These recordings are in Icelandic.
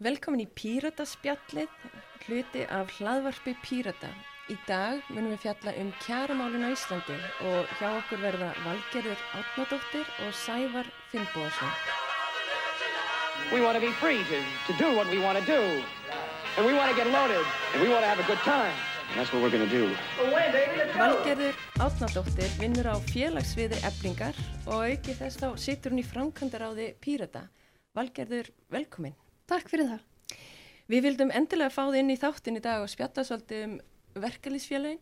Velkomin í Pírataspjallið, hluti af hlaðvarpi Pírata. Í dag munum við fjalla um kjæramálin á Íslandi og hjá okkur verða Valgerður Átnadóttir og Sævar Finnbóðsson. We want to be free to, to do what we want to do. And we want to get loaded. And we want to have a good time. And that's what we're going to do. Valgerður Átnadóttir vinnur á félagsviði eblingar og auki þess þá situr hún í framkvæmdaráði Pírata. Valgerður, velkomin. Takk fyrir það. Við vildum endilega fá þið inn í þáttin í dag og spjatta svolítið um verkalýsfélagin,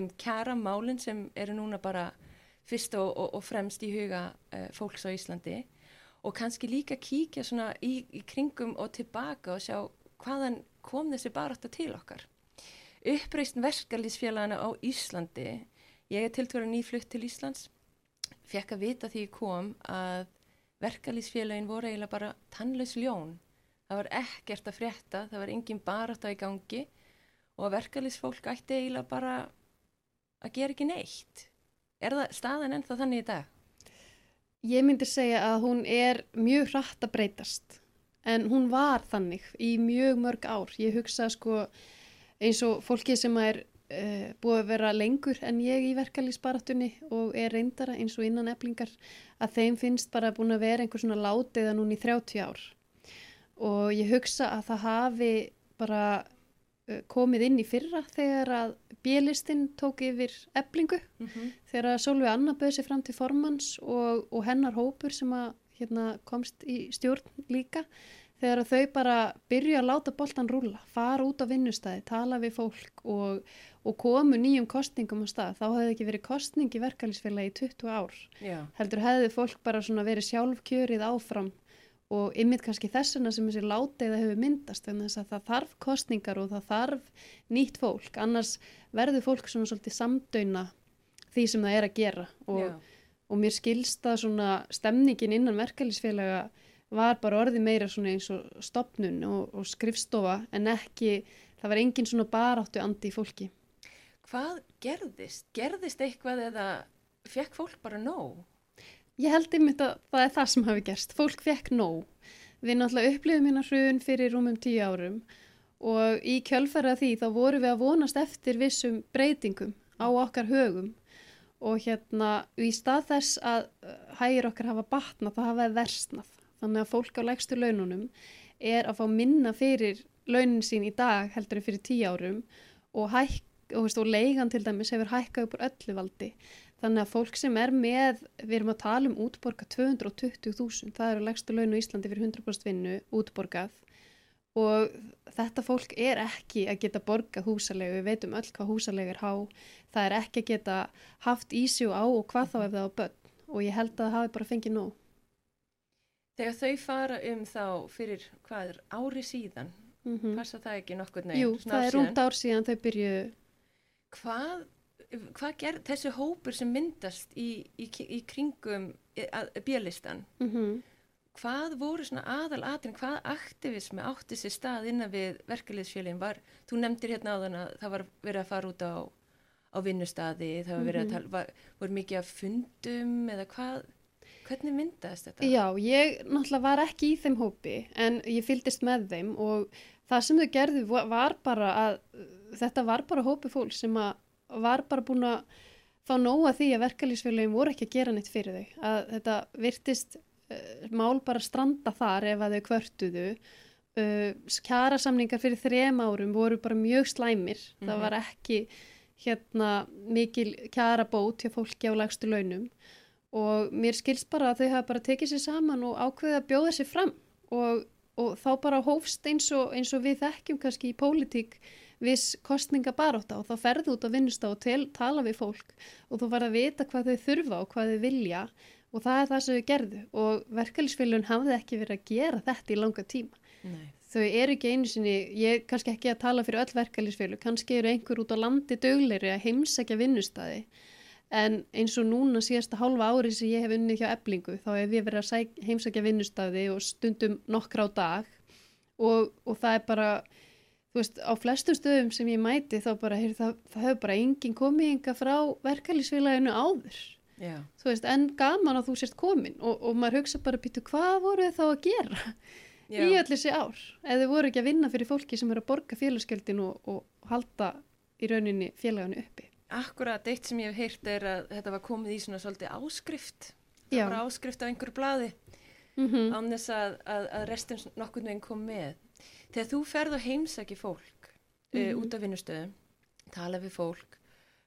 um kjara málinn sem eru núna bara fyrst og, og, og fremst í huga uh, fólks á Íslandi og kannski líka kíkja svona í, í kringum og tilbaka og sjá hvaðan kom þessi barátta til okkar. Uppreist verkalýsfélagina á Íslandi, ég er tiltvöru nýflutt til Íslands, fekk að vita því ég kom að verkalýsfélagin voru eiginlega bara tannlaus ljón. Það var ekkert að frétta, það var engin barátta í gangi og verkalýsfólk ætti eiginlega bara að gera ekki neitt. Er það staðan ennþá þannig í dag? Ég myndi segja að hún er mjög hratt að breytast en hún var þannig í mjög mörg ár. Ég hugsa sko eins og fólki sem er uh, búið að vera lengur en ég í verkalýsbaratunni og er reyndara eins og innan eflingar að þeim finnst bara búin að vera einhver svona látiða núni í 30 ár og ég hugsa að það hafi bara uh, komið inn í fyrra þegar að bjelistinn tók yfir eblingu Mm -hmm. þegar að Solveig Anna bauði sig fram til formans og, og hennar hópur sem að hérna, komst í stjórn líka þegar að þau bara byrju að láta boltan rúla, fara út á vinnustæði, tala við fólk og, og komu nýjum kostningum á stað, þá hefði ekki verið kostning í verkalýsfélagi í 20 ár. Já, Heldur hefði fólk bara verið sjálfkjörið áfram og ymmit kannski þessuna sem þessi láteiða hefur myndast en þess að það þarf kostningar og það þarf nýtt fólk, annars verður fólk svona svolítið samdöina því sem það er að gera og, og mér skilst að svona stemningin innan verkalýsfélaga var bara orðið meira svona eins og stopnun og, og skrifstofa en ekki, það var engin svona baráttu andi í fólki. Hvað gerðist? Gerðist eitthvað eða fekk fólk bara nóg? Ég held einmitt að það er það sem hafi gerst. Fólk fekk nóg. Við náttúrulega upplifum hérna hrun fyrir rúmum tíu árum og í kjölfæra því þá vorum við að vonast eftir vissum breytingum á okkar högum og hérna í stað þess að uh, hægir okkar hafa batnað það hafaði versnað. Þannig að fólk á lægstu laununum er að fá minna fyrir launin sín í dag heldur en fyrir tíu árum og, og, og leigan til dæmis hefur hækkað upp úr öllu valdi. Þannig að fólk sem er með, við erum að tala um útborga 220.000, það eru legstu laun á Íslandi fyrir 100% vinnu útborgað. Og þetta fólk er ekki að geta borgað húsalegu, við veitum öll hvað húsalegu er há, það er ekki að geta haft ísjú á og hvað þá ef það á börn. Og ég held að það hafi bara fengið nóg. Þegar þau fara um þá fyrir hvað er ári síðan, Mm passa það ekki nokkur neginn? Jú, það er rúmt ár síðan þau byrjuðu. Hvað, hvað ger þessi hópur sem myndast í, í, í kringum bjölistan? mm Hvað voru svona aðal aðrin, hvað aktivismi átti sér stað innan við verkefliðsfélagin var? Þú nefndir hérna áðan að það var verið að fara út á, á vinnustadi, það var verið að Mhm. tala, var, voru mikið af fundum eða hvað, hvernig myndaðist þetta? Já, ég náttúrulega var ekki í þeim hópi en ég fylgdist með þeim og það sem þau gerðu va- var bara að þetta var bara hópi fólk sem að var bara búin að fá nóga því að verkalýsfélagin voru ekki að gera neitt fyrir þau. Að þetta virtist uh, mál bara stranda þar ef að þau kvörtuðu. Uh, kjarasamningar fyrir þrem árum voru bara mjög slæmir. Það Mhm. var ekki hérna mikil kjarabót hjá fólki á lægstu launum og mér skilst bara að þau hafa bara tekið sér saman og ákveðið að bjóða sér fram og, og þá bara hófst eins og, eins og við þekkjum kannski í pólitík viss kostningabaróta og þá ferðu út á vinnustá og tel, tala við fólk og þú var að vita hvað þau þurfa og hvað þau vilja og það er það sem þau gerðu og verkefælisfélun hafði ekki verið að gera þetta í langa tíma. Nei. Þau eru ekki einu sinni, ég er kannski ekki að tala fyrir öll verkefælisfélu, kannski eru einhver út á landi dögleiri að heimsækja vinnustæði en eins og núna síðasta hálfa ári sem ég hef unnið hjá eblingu þá hef ég verið að sæk, heimsækja vinnustæði og stundum nokkra á dag og, og það er bara þú veist, á flestum stöðum sem ég mæti þá bara, heyr, það, það hefur bara enginn komið yngar frá verkefælisfélaginu áður Já, þú veist, en gaman að þú sért komin og, og maður hugsa bara býtu hvað voru þið þá að gera Já. í öll þessi ár ef þau voru ekki að vinna fyrir fólki sem eru að borga félagsgjöldin og, og halda í rauninni félaginu uppi. Akkurat, eitt sem ég hef heyrt er að þetta var komið í svona svolítið áskrift. Það var áskrift af einhverju blaði Mm -hmm. án þess að, að, að restin nokkurnu einn kom með. Þegar þú ferð og heimsæki fólk mm Mhm. út af vinnustöðum, tala við fólk,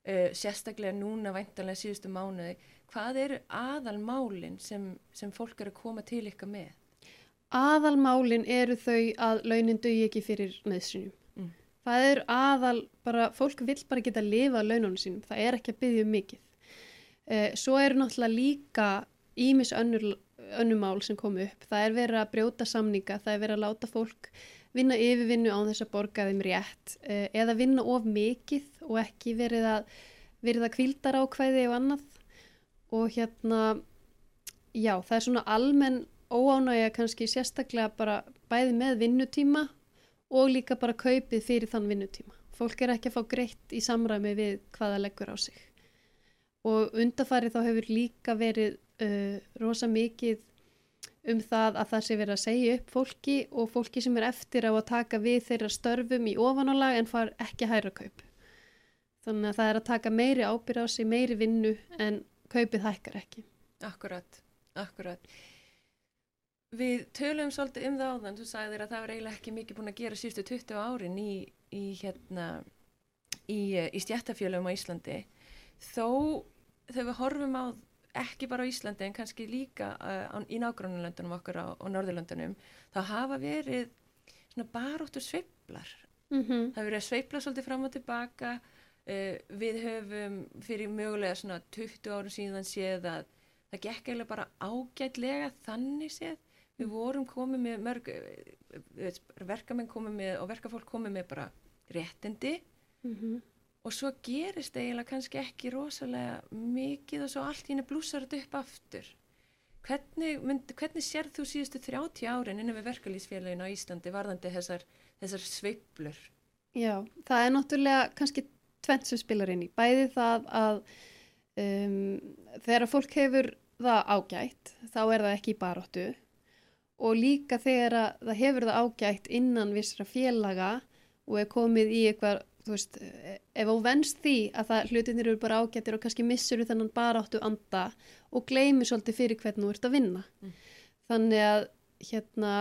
uh, sérstaklega núna væntanlega síðustu mánuði, hvað eru aðalmálin sem, sem fólk eru að koma til ykkar með? Aðalmálin eru þau að launin dögi ekki fyrir nöðsynjum. Mm. Það er aðal, bara, fólk vill bara geta að lifa á laununum sínum, það er ekki að byggja um mikið. Eh, svo eru náttúrulega líka ímis önnumál sem komu upp. Það er verið að brjóta samninga, það er verið að láta fólk vinna yfirvinnu án þess að borga þeim rétt eh, eða vinna of mikið og ekki verið að, verið að kvíldar ákvæði og annað. Og hérna, já, það er svona almenn óánægja kannski sérstaklega bara bæði með vinnutíma og líka bara kaupið fyrir þann vinnutíma. Fólk er ekki að fá greitt í samræmi við hvaða leggur á sig. Og undarfarið þá hefur líka verið uh, rosa mikið um það að það sé verið að segja upp fólki og fólki sem er eftir á að taka við þeirra störfum í ofanálag en far ekki hæra kaup. Þannig að það er að taka meiri ábyrð á sig, meiri vinnu en kaupið hækkar ekki. Akkurat, akkurat. Við tölum svolítið um það áðan, þú sagðir að það var eiginlega ekki mikið búin að gera síðustu 20 árin í, í, hérna, í, í stjættafjölum á Íslandi. Þó þegar við horfum á ekki bara á Íslandi en kannski líka uh, á, í nágrannulöndunum okkur á, á Norðurlöndunum, þá hafa verið svona baróttur sveiflar. Mm -hmm. Það hefur verið að sveifla svolítið fram og tilbaka. Uh, við höfum fyrir mögulega svona 20 árum síðan séð að það gekk eiginlega bara ágætlega þannig séð. Við vorum komið með mörg, uh, verkamenn komið með og verkafólk komið með bara réttindi Mm og svo gerist eiginlega kannski ekki rosalega mikið og svo allt henni blúsar þetta upp aftur. Hvernig, mynd, hvernig sér þú síðustu 30 árin innan við verkalýsfélagin á Íslandi varðandi þessar, þessar sveiflur? Já, það er náttúrulega kannski tvent sem spilar inn í. Bæði það að um, þegar fólk hefur það ágætt, þá er það ekki í baróttu og líka þegar að það hefur það ágætt innan vissra félaga og er komið í eitthvað, þú veist, ef þú venst því að það hlutinir eru bara ágættir og kannski missur þennan baráttu anda og gleymir svolítið fyrir hvernig þú ert að vinna. Mm. Þannig að hérna,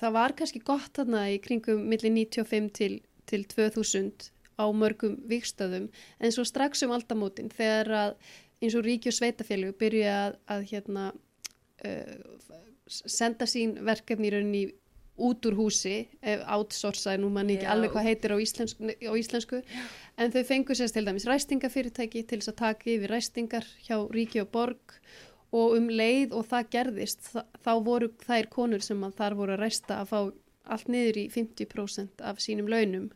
það var kannski gott þarna í kringum milli 95 til, til 2000 á mörgum vikstöðum en svo strax um aldamótin þegar að eins og ríki og sveitafélug byrja að, að hérna, uh, senda sín verkefni í rauninni út úr húsi, outsourcaði nú mann ekki Já. alveg hvað heitir á íslensku, á íslensku. en þau fengu sérst til dæmis ræstingafyrirtæki til þess að taka yfir ræstingar hjá ríki og borg. Og um leið og það gerðist þa- þá voru þær konur sem að þar voru að ræsta að fá allt niður í 50% af sínum launum.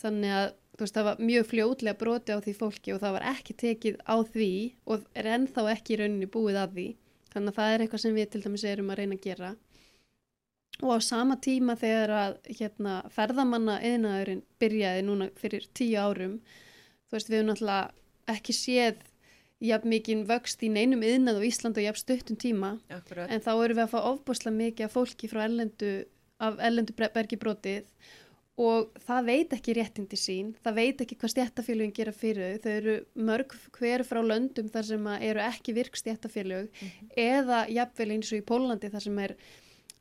Þannig að veist, það var mjög fljótlega broti á því fólki og það var ekki tekið á því og er ennþá ekki í rauninni búið að því. Þannig að það er eitthvað sem við til dæmis erum að reyna að gera og á sama tíma þegar að hérna, ferðamanna eðnaðurinn byrjaði núna fyrir tíu árum þú veist við höfum náttúrulega ekki séð jafn mikinn vöxt í neinum yðnað á Ísland og jafn stuttum tíma. Akkurat. en þá erum við að fá ofbúslega mikið af fólki frá ellendu, af ellendu bre- bergibrótið og það veit ekki réttindi sín, það veit ekki hvað stjættafélögin gera fyrir þau, þau eru mörg hver frá löndum þar sem eru ekki virk stjættafélög eða jafnvel eins og í Pólandi þar sem er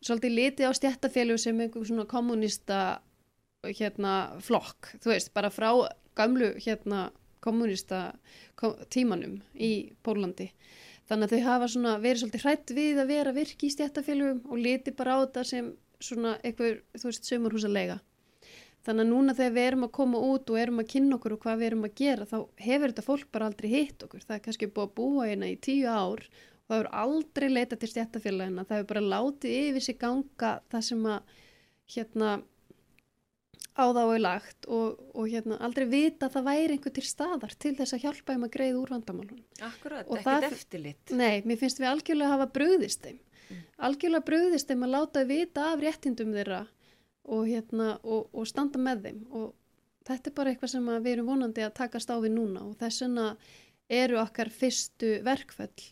svolítið litið á stjættafélög sem einhver svona kommunista hérna flokk, þú veist, bara frá gamlu hérna kommunista kom, tímanum í Pólandi þannig að þau hafa svona verið svolítið hrætt við að vera virki í stjættafélögum og liti bara á þetta sem svona eitthvað, þú veist, sömurhúsa leiga þannig að núna þegar við erum að koma út og erum að kynna okkur og hvað við erum að gera þá hefur þetta fólk bara aldrei hitt okkur. Það er kannski búið að búa hérna í tíu ár og það hefur aldrei leitað til stjættafélagina það hefur bara látið yfir sig ganga það sem að hérna á þá er lagt og, og hérna aldrei vita að það væri einhver til staðar til þess að hjálpa þeim að greiða úr vandamálunum. Akkurat, ekkert það- eftirlit. Nei, mér finnst við algjörlega hafa brugðist þeim. Algjörlega brugðist þeim að láta þau vita af réttindum þeirra og, hérna, og, og standa með þeim og þetta er bara eitthvað sem að við erum vonandi að takast á við núna og þess vegna eru okkar fyrstu verkföll.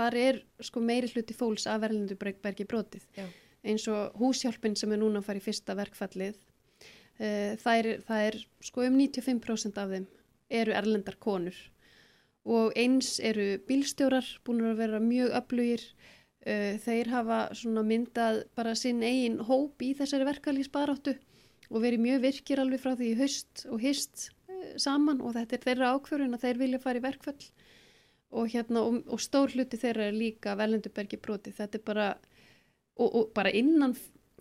Þar er sko meiri hluti fólks af verðlendu bergi brotið. Já. eins og húshjálpin sem er núna að fara í fyrsta verkfallið uh, það, er, það er sko um 95% af þeim eru erlendar konur og eins eru bílstjórar búin að vera mjög öflugir uh, þeir hafa svona myndað bara sinn eigin hóp í þessari verkalýsbaráttu og verið mjög virkir alveg frá því haust og hist uh, saman og þetta er þeirra ákvörun að þeir vilja fara í verkfall og, hérna, og, og stór hluti þeirra er líka velendubergi broti þetta er bara og, og bara innan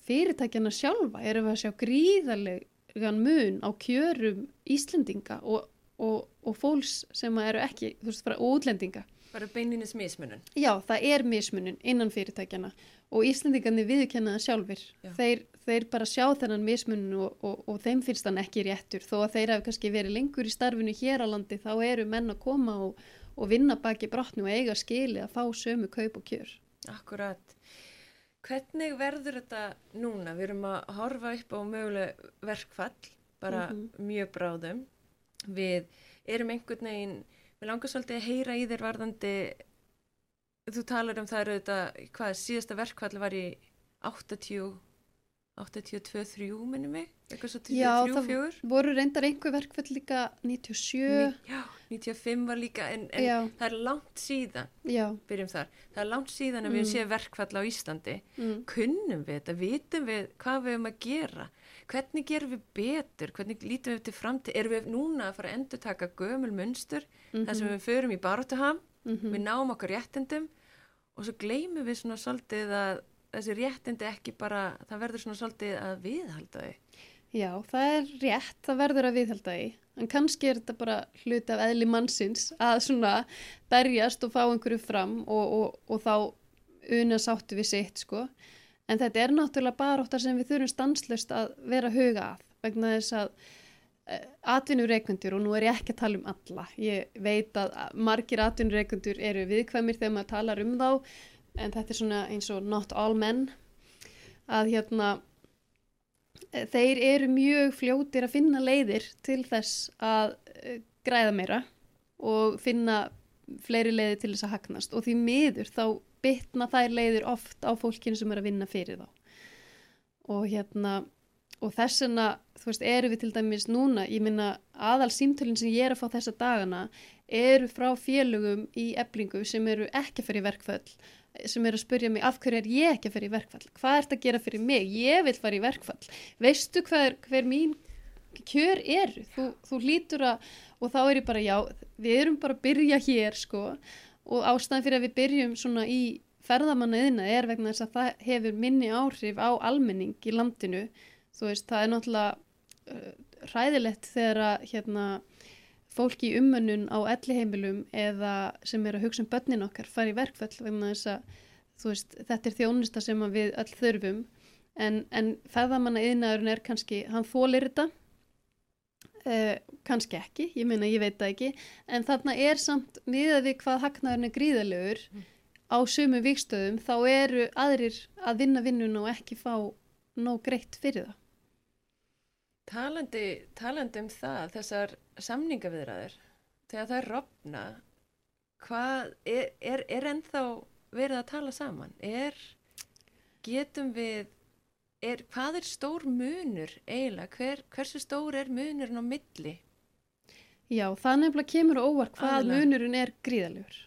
fyrirtækjana sjálfa erum við að sjá gríðarlegan mun á kjörum Íslendinga og fólks sem eru ekki, þú veist, bara útlendinga. Bara beininins mismunun. Já, það er mismunun innan fyrirtækjana og Íslendingarnir viðkenna það sjálfur þeir, þeir bara sjá þennan mismunun og þeim finnst þann ekki réttur. Þó að þeir hafi kannski verið lengur í starfinu hér á landi þá eru menn að koma og og vinna baki brotni og eiga skili að fá sömu kaup og kjör. Akkurat. Hvernig verður þetta núna? Við erum að horfa upp á möguleg verkfall, bara mm -hmm. mjög bráðum. Við erum einhvern veginn, við langar svolítið að heyra í þér varðandi, þú talar um það eru þetta, hvað, síðasta verkfall var í 80, 82-3 minnum mig, eitthvað svo 23-4. Já, það voru reyndar einhver verkfall líka 97. Já 95 var líka en, en það er langt síðan Já. byrjum þar, það er langt síðan að mm. við séum verkfall á Íslandi mm. kunnum við þetta, vitum við hvað við erum að gera hvernig gerum við betur, hvernig lítum við til framtíð erum við núna að fara að endur taka gömul munstur, mm -hmm. þar sem við förum í baróttuham, -hmm. við náum okkur réttindum og svo gleymum við svona svolítið að þessi réttindi ekki bara, það verður svona svolítið að viðhalda þau Já, það er rétt, það verður að viðhalda í en kannski er þetta bara hluti af eðli mannsins að svona berjast og fá einhverju fram og, og, og þá una sáttu við sitt sko. En þetta er náttúrulega baróttar sem við þurfum stanslust að vera huga af vegna þess að uh, atvinnureikundur og nú er ég ekki að tala um alla ég veit að margir atvinnureikundur eru viðkvæmir þegar maður talar um þá en þetta er svona eins og not all men. Að hérna þeir eru mjög fljótir að finna leiðir til þess að eh, græða meira og finna fleiri leiðir til þess að hagnast. Og því miður þá bytna þær leiðir oft á fólkinu sem er að vinna fyrir þá. Og hérna og þess vegna, þú veist, eru við til dæmis núna, ég minna aðal símtölinn sem ég er að fá þessa dagana eru frá félögum í eblingu sem eru ekki fyrir verkföll sem er að spurja mig af hverju er ég ekki að fyrir verkfall? Hvað ert að gera fyrir mig, ég vil fara í verkfall. Veistu hver, hver mín kjör er þú, þú lítur að, og þá er ég bara já við erum bara að byrja hér sko. Og ástæðan fyrir að við byrjum svona í ferðamannaðina er vegna þess að það hefur minni áhrif á almenning í landinu, þú veist það er náttúrulega uh, ræðilegt þegar að hérna fólki í umönnun á elliheimilum eða sem er að hugsa um börnin okkar fara í verkfall vegna þess að veist, þetta er þjónista sem við öll þurfum. En, en feðamanna yðnaðurinn er kannski, hann þólir þetta. Eh, kannski ekki, ég meina ég veit það ekki. En þarna er samt miðað við hvað hagnaðurinn er gríðalegur mm. á sumu vikstöðum þá eru aðrir að vinna vinnun og ekki fá nóg greitt fyrir það Talandi, talandi um það, þessar samningaviðræður, þegar það er rofna, hvað er, er, er ennþá verið að tala saman? Er, getum við, er, hvað er stór munur eiginlega? Hver, hversu stór er munurinn á milli? Já, það nefnilega kemur óvart hvað Aðlega. munurinn er gríðalegur.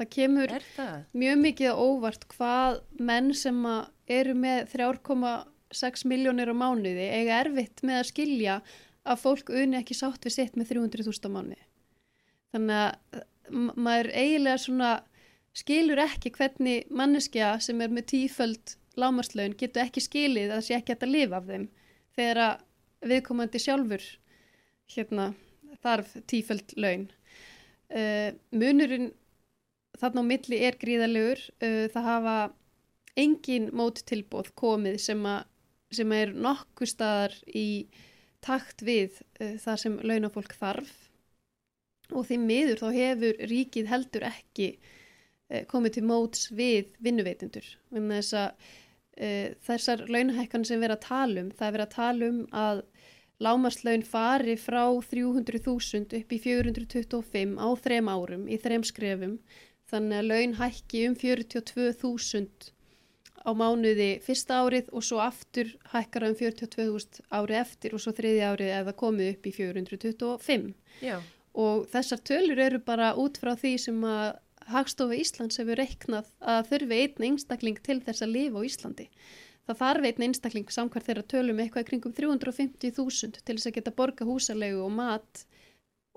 Það kemur það? mjög mikið óvart hvað menn sem eru með 3,5 6 miljónir á mánuði eiga erfitt með að skilja að fólk uni ekki sátt við sitt með 300.000 á mánuði. Þannig að maður eiginlega svona skilur ekki hvernig manneskja sem er með tíföld lámarslaun getur ekki skilið að það sé ekki að lifa af þeim þegar að viðkomandi sjálfur hérna, þarf tíföld laun. Uh, munurinn þarna á milli er gríðalegur, uh, það hafa engin móttilbóð komið sem að sem er nokkuð staðar í takt við uh, það sem launafólk þarf og því miður þá hefur ríkið heldur ekki uh, komið til móts við vinnuveitindur. Þess að, uh, þessar launahækkan sem við erum að tala um, það er verið að tala um að lámarslaun fari frá 300.000 upp í 425 á þrem árum í þrem skrefum þannig að laun hækki um 42.000 á mánuði fyrsta árið og svo aftur hækkar um 42.000 ári eftir og svo þriði árið eða komið upp í 425. Já. Og þessar tölur eru bara út frá því sem að Hagstofa Íslands hefur reiknað að þurfi einn einstakling til þess að lifa á Íslandi. Það þarf einn einstakling samkvært þeirra tölum eitthvað kringum 350.000 til þess að geta borga húsalegu og mat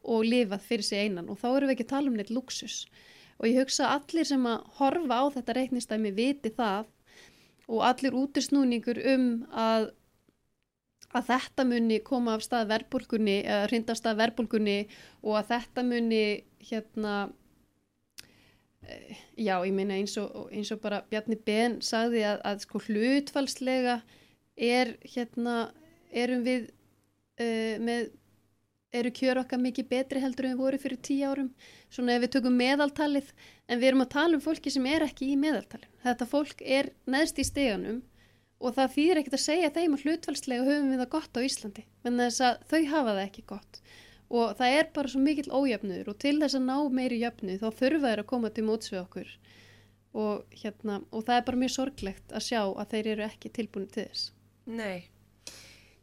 og lifað fyrir sig einan og þá eru við ekki að tala um neitt luxus og ég hugsa að allir sem að horfa á þetta reiknistæmi viti það og allir útisnúningur um að, að þetta muni koma af stað verbulgunni eða rinda af stað verbulgunni og að þetta muni hérna eh, já ég meina eins eins og bara Bjarni Ben sagði að, að sko hlutfalslega er hérna erum við uh, með eru kjör okkar mikið betri heldur en við vorum fyrir tíu árum. Svona ef við tökum meðaltalið en við erum að tala um fólki sem er ekki í meðaltalið þetta fólk er neðst í steganum og það þýðir ekkert að segja þeim að hlutfælslega höfum við það gott á Íslandi en þess að þau hafa það ekki gott. Og það er bara svo mikill ójöfnuður og til þess að ná meiri jöfnu þá þurfa þeir að koma til móts við okkur. Og, hérna, og það er bara mjög sorglegt að sjá að þeir eru ekki tilbúin til þess. Nei,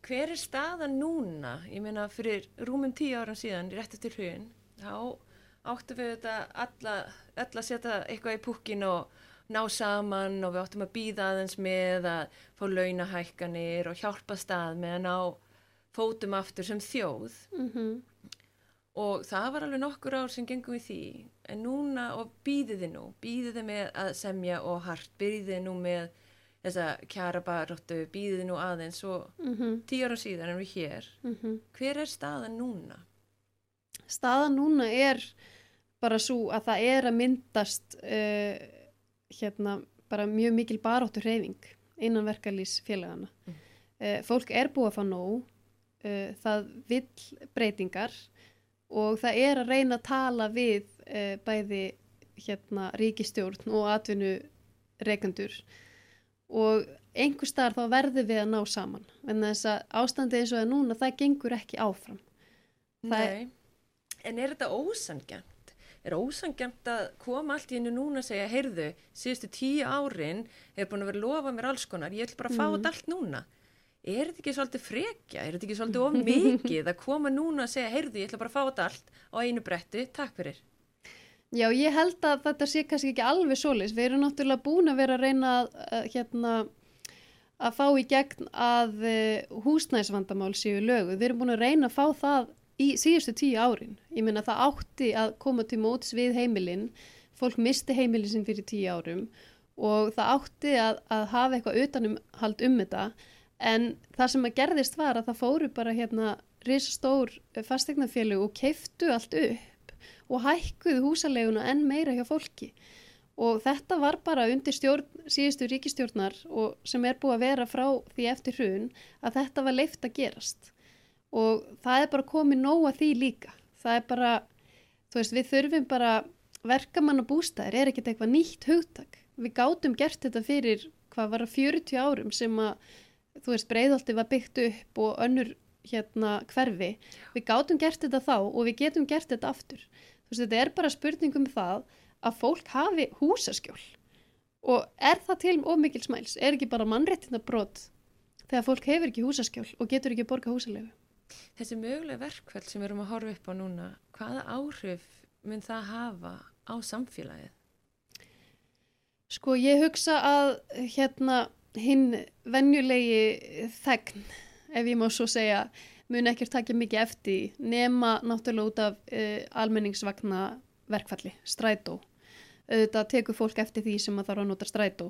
hver er staðan núna? Ég meina fyrir rúmum tíu ára síðan, rétt eftir hrjun, þá áttum við þetta alla, alla setja eitthvað í púkin og ná saman og við áttum að býða aðeins með að fá launahækkanir og hjálpa stað með að ná fótum aftur sem þjóð mm -hmm. og það var alveg nokkur ár sem gengum við því en núna og býðiði nú, býðiði með að semja og hart, býðiði nú með þessa kjara baróttu býðið nú aðeins og mm -hmm. tíu ára síðan erum við hér. Mm -hmm. Hver er staðan núna? Staðan núna er bara svo að það er að myndast uh, hérna bara mjög mikil baróttu hreyfing innan verkalýsfélagana. Mm. Uh, fólk er búið að fá nóg, uh, það vill breytingar og það er að reyna að tala við bæði hérna ríkistjórn og atvinnu reikandur og einhver starf þá verður við að ná saman. En þess að ástandi eins og það núna það gengur ekki áfram. Nei, er... en er þetta ósangjönd? Er ósangjönd að koma allt í hennu núna og segja heyrðu, síðustu tíu árin hefur búin að vera að lofa mér alls konar ég ætl bara að fá mm. þetta allt núna. Er þetta ekki svolítið frekja, er þetta ekki svolítið of mikið að koma núna og segja heyrðu, ég ætla bara að fá þetta allt á einu brettu, takk fyrir Já, ég held að þetta sé kannski ekki alveg solis. Við erum náttúrulega búin að vera að reyna að, hérna, að fá í gegn að uh, húsnæsvandamál séu lögu. Við erum búin að reyna að fá það í síðustu tíu árin. Ég minna það átti að koma til móts við heimilinn. Fólk misti heimilinn sinn fyrir tíu árum og það átti að, að hafa eitthvað utanum hald um þetta. En það sem að gerðist var að það fóru bara hérna risastór fastegnafjölu og keiftu allt upp og hækkuðu húsaleguna enn meira hjá fólki. Og þetta var bara undir stjórn, síðustu ríkistjórnar og sem er búið að vera frá því eftir hrun að þetta var leift að gerast. Og það er bara komið nóga því líka. Það er bara, þú veist, við þurfum bara verkamann og bústæðir er ekkert eitthvað nýtt hugtak. Við gátum gert þetta fyrir hvað var að 40 árum sem að þú veist, breyðolti var byggt upp og önnur hérna hverfi. Við gátum gert þetta þá og við getum gert þetta aftur veist, þetta er bara spurningum það að fólk hafi húsaskjól. Og er það til of mikil smæls, er ekki bara mannréttina brot þegar fólk hefur ekki húsaskjól og getur ekki borga húsalegu Þessi mögulega verkveld sem við erum að horfa upp á núna, hvaða áhrif mun það hafa á samfélagið? Sko ég hugsa að hérna hinn vennjulegi þegn, ef ég má svo segja mun ekki takja mikið eftir nema náttúrulega út af uh, almenningsvagna verkfalli, strætó. Þetta tekur fólk eftir því sem að þarf að nota strætó.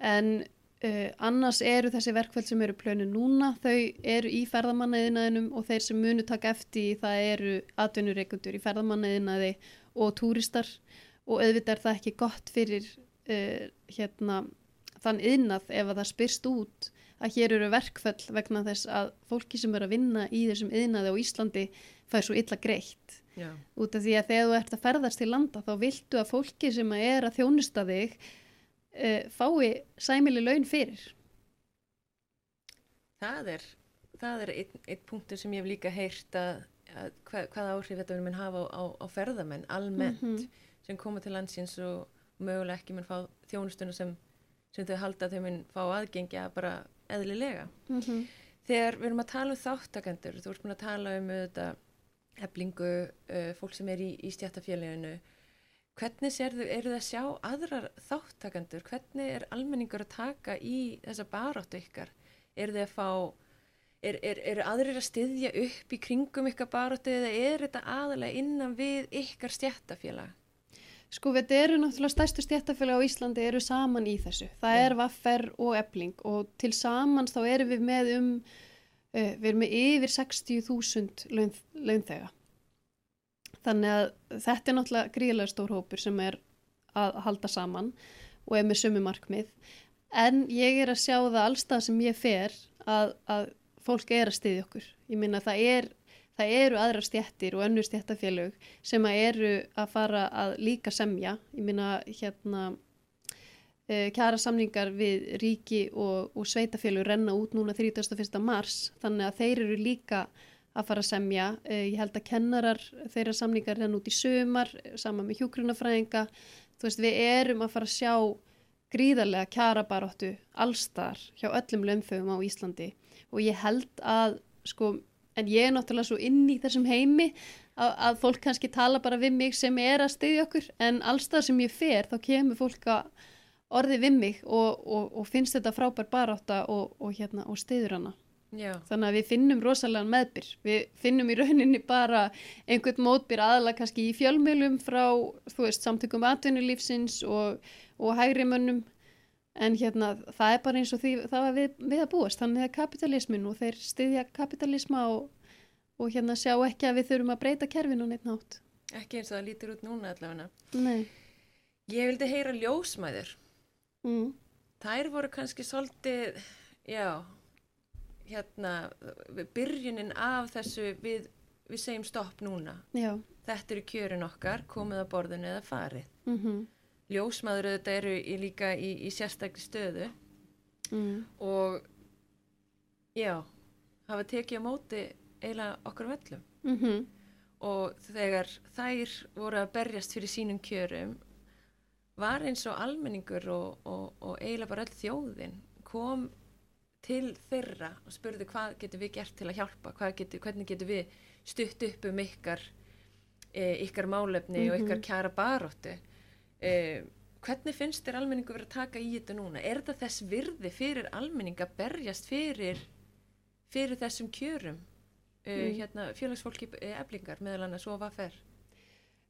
En uh, annars eru þessi verkfall sem eru plönu núna, þau eru í ferðamannaðinaðinum og þeir sem munu taka eftir það eru atvinnureikundur í ferðamannaðinaði og túristar og auðvitað er það ekki gott fyrir uh, hérna, þann yðnað ef að það spyrst út að hér eru verkföll vegna þess að fólki sem eru að vinna í þessum yðnaði á Íslandi fær svo illa greitt Já. út af því að þegar þú ert að ferðast til landa þá viltu að fólki sem er að þjónusta þig uh, fái sæmili laun fyrir Það er það er einn, einn punktur sem ég hef líka heyrt að, að hvað, hvað áhrif þetta mun hafa á, á, á ferðamenn almennt mm -hmm. sem koma til landsins og möguleg ekki mun fá þjónustuna sem sem þau halda að þau mun fá aðgengja bara eðlilega. Mm -hmm. Þegar við erum að tala um þáttakendur, þú ert búin að tala um þetta heflingu, uh, fólk sem er í, í stjættafélaginu, hvernig sérðu, eru það að sjá aðrar þáttakendur, hvernig er almenningur að taka í þessa baráttu ykkar? Er þið að fá, er, er, er aðrir að styðja upp í kringum ykkar baráttu eða er þetta aðalega innan við ykkar stjættafélag? Sko þetta eru náttúrulega stærstu stjættafélag á Íslandi eru saman í þessu. Það Já. er vaffer og ebling og til samans þá erum við með um, uh, við erum með yfir 60.000 laun, launþega. Þannig að þetta er náttúrulega gríðlega stór hópur sem er að halda saman og er með sömu markmið. En ég er að sjá það allstað sem ég fer að, að fólk er að styðja okkur. Ég minna það er það eru aðra stjættir og önnur stjættafélög sem að eru að fara að líka semja. Ég minna hérna uh, kjara samningar við ríki og, og sveitafélög renna út núna 31. mars þannig að þeir eru líka að fara að semja. Uh, ég held að kennarar þeirra samningar renna út í sömar sama með hjúkrunafræðinga. Þú veist við erum að fara að sjá gríðarlega kjara baróttu allstar hjá öllum lönnfögum á Íslandi og ég held að sko en ég er náttúrulega svo inn í þessum heimi að, að fólk kannski tala bara við mig sem er að styðja okkur en allstað sem ég fer þá kemur fólk að orði við mig og, og, og finnst þetta frábær barátta og, og, hérna, og styður hana. Já, Þannig að við finnum rosalega meðbyr. Við finnum í rauninni bara einhvern mótbyr aðalega kannski í fjölmjölum frá, þú veist, samtökum atvinnulífsins og, og hægri mönnum en hérna það er bara eins og því það var við, við að búast. Þannig að kapitalismin og þeir styðja kapitalisma og, og hérna sjá ekki að við þurfum að breyta kerfinu neitt nátt. ekki eins og það lítur út núna allavega. Nei. Ég vildi heyra ljósmæður. Mm. Þær voru kannski svolítið, já, hérna, byrjunin af þessu við, við segjum stopp núna. Já. Þetta eru kjörin okkar, komið að borðinu eða farið. Mm Ljósmæður auðvitað eru í, líka í, í sérstakli stöðu. Mm. og já, hafa tekið á móti eiginlega okkur völlum. Mm og þegar þær voru að berjast fyrir sínum kjörum var eins og almenningur og, og, og eiginlega bara öll þjóðin kom til þeirra og spurði hvað getum við gert til að hjálpa, getum, hvernig getum við stutt upp um ykkar e, ykkar málefni og ykkar kjara baróttu e, hvernig finnst þér almenningu verið að taka í þetta núna? Er þetta þess virði fyrir almenning að berjast fyrir fyrir þessum kjörum? Uh, hérna, félagsfólki eblingar meðal annars og hvað fer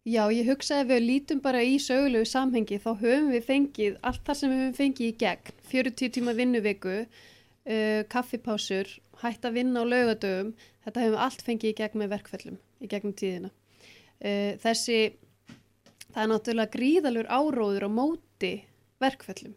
Já, ég hugsa ef við lítum bara í sögulegu samhengi þá höfum við fengið allt það sem við höfum fengið í gegn. 40 tíma vinnuviku uh, kaffipásur, hætt að vinna á laugadögum, þetta höfum við allt fengið í gegn með verkföllum í gegnum tíðina. Uh, þessi það er náttúrulega gríðalur áróður á móti verkföllum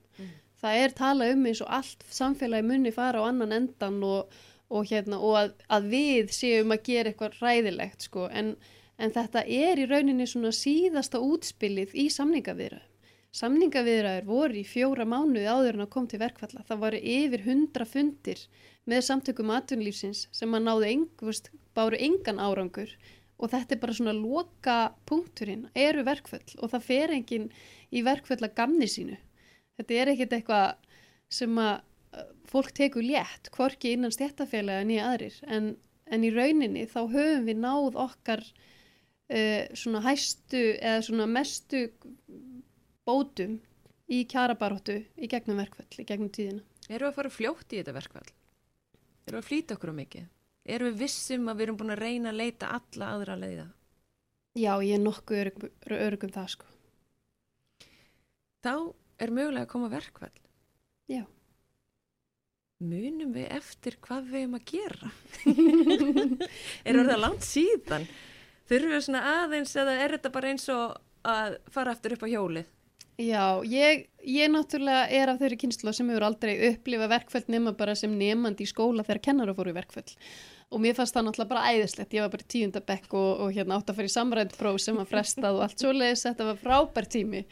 það er talað um eins og allt samfélagi munni fara á annan endan og, og, hérna, og að, að við séum að gera eitthvað ræðilegt sko. en, en þetta er í rauninni svona síðasta útspilið í samningaviðraðum. Samningaviðraður voru í fjóra mánuði áður en að kom til verkfalla. Það voru yfir hundra fundir með samtökum atvinnlífsins sem að náðu engvust, báru engan árangur og þetta er bara svona loka punkturinn, eru verkföll og það fer enginn í verkföll að gamni sínu. Þetta er ekkit eitthvað sem að uh, fólk tekur létt, hvorki innan stjættafélaga nýja aðrir, en, en í rauninni þá höfum við náð okkar uh, svona hæstu eða svona mestu bótum í kjarabaróttu í gegnum verkfall, í gegnum tíðina. Erum við að fara fljótt í þetta verkfall? Erum við að flýta okkur um mikið? Erum við vissum að við erum búin að reyna að leita alla aðra leiða? Já, ég er nokkuð örugum, örugum það sko. Þá er mögulega að koma verkfall. Já. Munum við eftir hvað við erum að gera? er það langt síðan? Þurfum við svona aðeins eða er þetta bara eins og að fara aftur upp á hjólið? Já, ég, ég náttúrulega er af þeirri kynslu sem hefur aldrei upplifa verkföll nema bara sem nefandi í skóla þegar kennara fóru í verkföll. Og mér fannst það náttúrulega bara æðislegt. Ég var bara í tíundabekk og, og hérna átt að fara í samrænt próf sem var frestað og allt svoleiðis. Þetta var frábær tími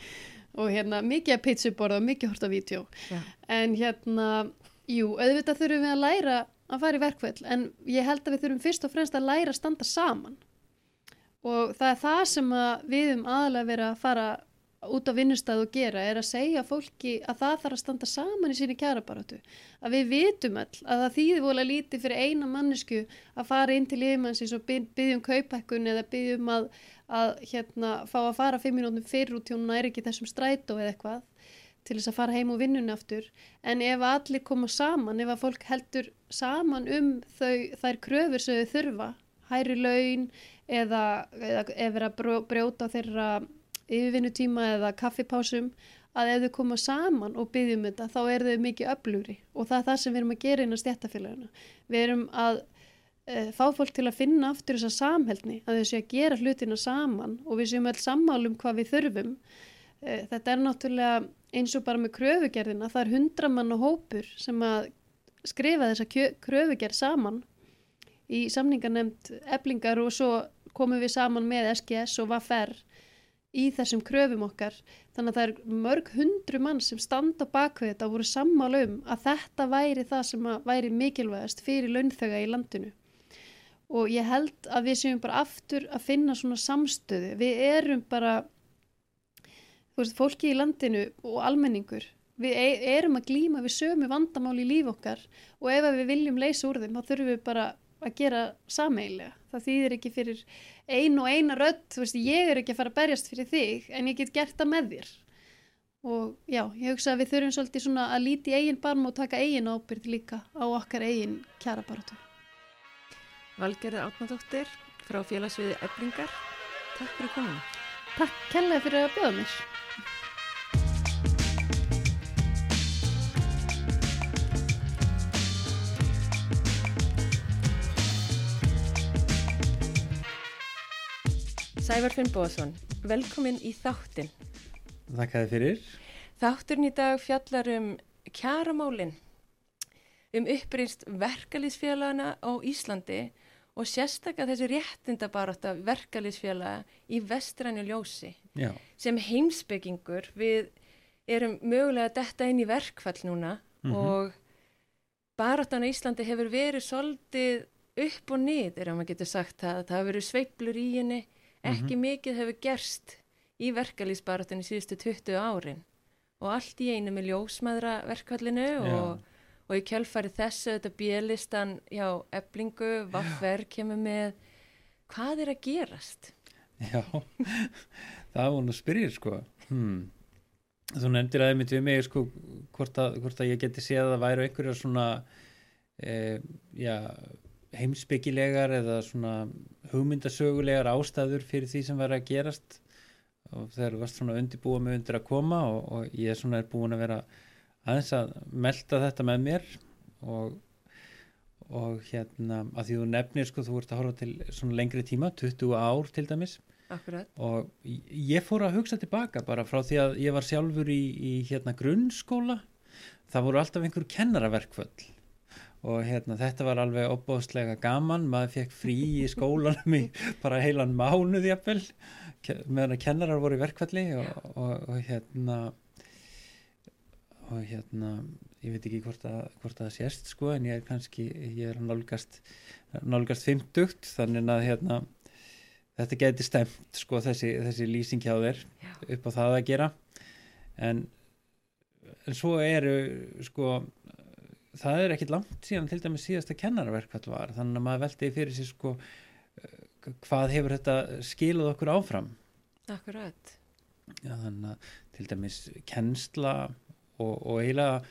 og hérna mikið að pizzuborða og mikið hort á vídeo. Já. En hérna, jú, auðvitað þurfum við að læra að fara í verkföll en ég held að við þurfum fyrst og fremst að læra að standa saman. Og það er það sem að við um aðalega vera að fara út á vinnustæðu að gera er að segja fólki að það þarf að standa saman í síni kjærabaratu. Að við vitum all að það þýðir vola lítið fyrir eina mannesku að fara inn til yfirmannsins og byggjum kaupækkun eða byggjum að, að hérna, fá að fara fimm minútum fyrir út hún er ekki þessum strætó eða eitthvað til þess að fara heim og vinnunni aftur. En ef allir koma saman, ef að fólk heldur saman um þau, þær kröfur sem þau þurfa, hæri laun eða, eða, eða brjóta þeirra yfirvinnutíma eða kaffipásum að ef þau koma saman og byggjum þetta þá er þau mikið öflugri og það er það sem við erum að gera inn á stjættafélagina. Við erum að e, fá fólk til að finna aftur þessa samhældni að þau séu að gera hlutina saman og við séum alls sammálum hvað við þurfum. E, þetta er náttúrulega eins og bara með kröfugerðina, það er hundramann og hópur sem að skrifa þessa kröfugerð saman í samningarnemnd eblingar og svo komum við saman með SGS og VAFR í þessum kröfum okkar. Þannig að það er mörg hundru mann sem standa bak við þetta og voru sammála um að þetta væri það sem væri mikilvægast fyrir launþöga í landinu. Og ég held að við séum bara aftur að finna svona samstöðu. Við erum bara veist, fólki í landinu og almenningur við e erum að glýma við sömu vandamál í líf okkar og ef við viljum leysa úr þeim þá þurfum við bara að gera sameilega. Það þýðir ekki fyrir ein og eina rödd, þú veist, ég er ekki að fara að berjast fyrir þig, en ég get gert það með þér. Og já, ég hugsa að við þurfum svolítið svona að líti eigin barm og taka eigin ábyrð líka á okkar eigin kjara baratu. Valgerður Átnardóttir frá félagsviði Eblingar, takk fyrir kominu. Takk kella fyrir að bjóða mér. Sævar Finnbóðsson, velkomin í þáttin. Þakka þið fyrir. Þátturinn í dag fjallar um kjaramálinn, um upprýnst verkalýsfélagana á Íslandi og sérstaklega þessi réttindabaráta verkalýsfélaga í vestrænu ljósi. Já. Sem heimsbyggingur við erum mögulega detta inn í verkfall núna mm -hmm. og barátan á Íslandi hefur verið svolítið upp og niður, ef maður getur sagt það. Það hefur verið sveiblur í henni ekki mm -hmm. mikið hefur gerst í verkalýsbaratunni síðustu 20 árin og allt í einu með ljósmaðra verkvallinu og, og í kjálfari þessu þetta bielistan já, eblingu, vaffer kemur með hvað er að gerast? Já, það var að spyrja sko hmm. þú nefndir aðeins við mig sko hvort að, hvort að ég geti séð að það væru einhverja svona eh, já heimsbyggilegar eða svona hugmyndasögulegar ástæður fyrir því sem verður að gerast. Og þeir varst svona undirbúa með undir að koma og, og ég svona er búin að vera aðeins að melda þetta með mér og, og hérna að því þú nefnir sko þú ert að horfa til svona lengri tíma 20 ár til dæmis. Akkurat. og ég fór að hugsa tilbaka bara frá því að ég var sjálfur í, í hérna grunnskóla. Það voru alltaf einhver kennaraverkvöld og hérna þetta var alveg opbóðslega gaman, maður fekk frí í skólanum í bara heilan mánuð jafnvel, meðan að kennarar voru í verkvalli og, og, og hérna og hérna ég veit ekki hvort að, hvort að sést sko en ég er kannski, ég er nálgast nálgast 50 þannig að hérna þetta geti stemt sko þessi, þessi lýsing hjá þér Já. upp á það að gera. En, en svo eru sko það er ekkit langt síðan til dæmis síðasta kennarverkvall var þannig að maður veldi fyrir sig sko eh, hvað hefur þetta skiluð okkur áfram? Akkurat. Já, þannig að til dæmis kennsla og, og eiginlega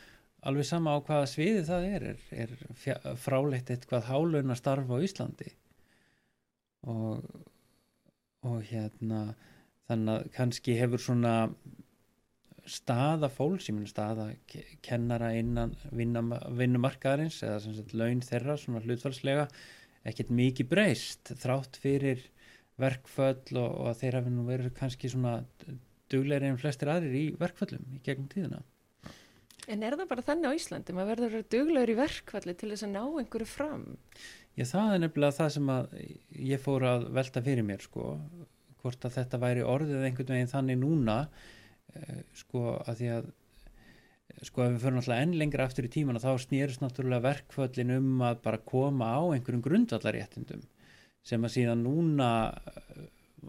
alveg sama á hvaða sviði það er er, er fráleitt eitthvað hálun að starfa á Íslandi. Og og hérna þannig að kannski hefur svona staða fólks, ég menn staða kennara innan vinnumarkaðarins eða sem sagt laun þeirra svona hlutfalslega ekkert mikið breyst þrátt fyrir verkföll og, og þeir hafi nú verið kannski svona dugleiri en flestir aðrir í verkföllum í gegnum tíðina. En er það bara þannig á Íslandi? Maður verður að vera duglegur í verkfalli til þess að ná einhverju fram? Já, það er nefnilega það sem að ég fór að velta fyrir mér sko, hvort að þetta væri orðið einhvern veginn þannig núna sko að því að sko ef við fyrir náttúrulega enn lengra aftur í tíman þá snýrst náttúrulega verkföllin um að bara koma á einhverjum grundvallaréttindum sem að síðan núna eh,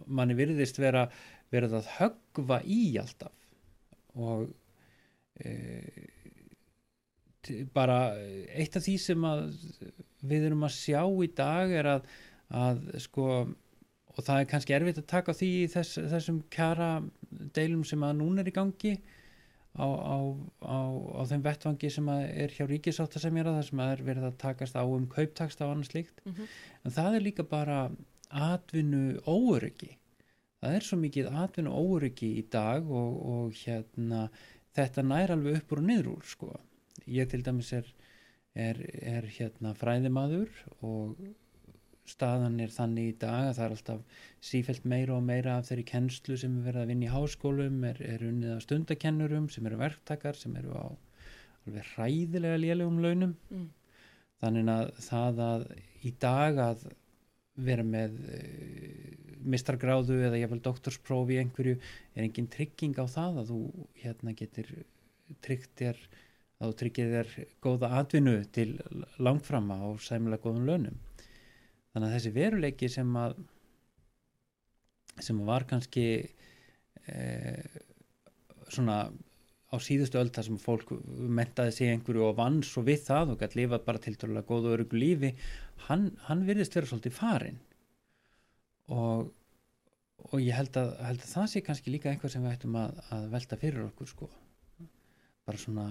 manni virðist vera verið að höggva í alltaf. Og e, bara eitt af því sem að við erum að sjá í dag er að, að sko og það er kannski erfitt að taka því þess, þessum kjara deilum sem að núna er í gangi á, á, á, á þeim vettvangi sem að er hjá ríkisáttasemjara þar sem að er verið að takast á um kauptaksta og annað slíkt Mhm. en það er líka bara atvinnu óöryggi það er svo mikið atvinnu óöryggi í dag og, og hérna þetta nær alveg upp úr og niður úr sko. ég til dæmis er, er, er hérna fræðimaður og staðan er þannig í dag að það er alltaf sífælt meira og meira af þeirri kennslu sem er verið að vinna í háskólum er, er unnið af stundakennurum sem eru verktakar sem eru á alveg hræðilega lélegum launum Mm. þannig að það að í dag að vera með uh, mistragráðu eða jafnvel doktorsprófi í einhverju er engin trygging á það að þú hérna getur tryggt þér að þú tryggir þér góða atvinnu til langframa og sæmulega góðum launum þannig að þessi veruleiki sem að sem var kannski eh, svona á síðustu öll þar sem fólk mentaði sig einhverju og vann svo við það og gæti lifað bara til törlega góðu örugu lífi hann, hann virðist vera svolítið farin og, og ég held að, held að það sé kannski líka eitthvað sem við ættum að, að velta fyrir okkur sko. Bara svona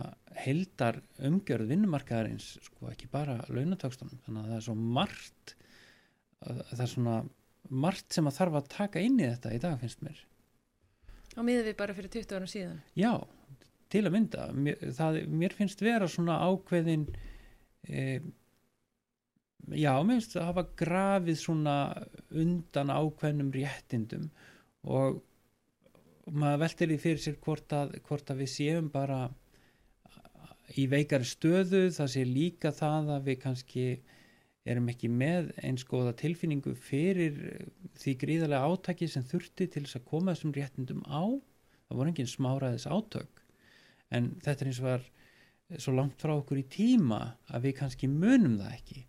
heldar umgjörð vinnumarkaðarins sko ekki bara launatökstunum þannig að það er svo margt það er svona margt sem að þarf að taka inn í þetta í dag finnst mér. Á miður við bara fyrir 20 árum síðan. Já, til að mynda. Mér, það, mér finnst vera svona ákveðin e, já, mér finnst að hafa grafið svona undan ákveðnum réttindum og maður veltir því fyrir sér hvort að, hvort að við séum bara í veikari stöðu það sé líka það að við kannski erum ekki með eins góða tilfinningu fyrir því gríðarlega átaki sem þurfti til þess að koma þessum réttindum á. Það voru engin smáraðis átök. En þetta er eins og var svo langt frá okkur í tíma að við kannski munum það ekki.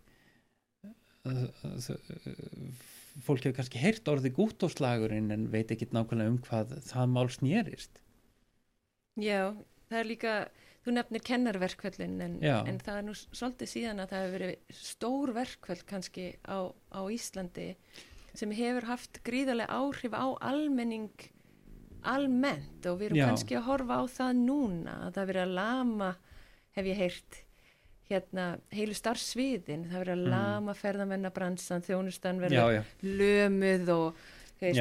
Fólk hefur kannski heyrt orðið gúttóslagurinn en veit ekki nákvæmlega um hvað það mál snýrist Já, það er líka, þú nefnir kennarverkvöldin en, en það er nú svolítið síðan að það hefur verið stór verkvöld kannski á, á Íslandi sem hefur haft gríðarlega áhrif á almenning almennt. Og við erum Já. kannski að horfa á það núna að það er verið að lama, hef ég heyrt hérna heilu starfsviðin, það er verið að Mm. lama ferðamennabransan, þjónustan verið lömuð og veist,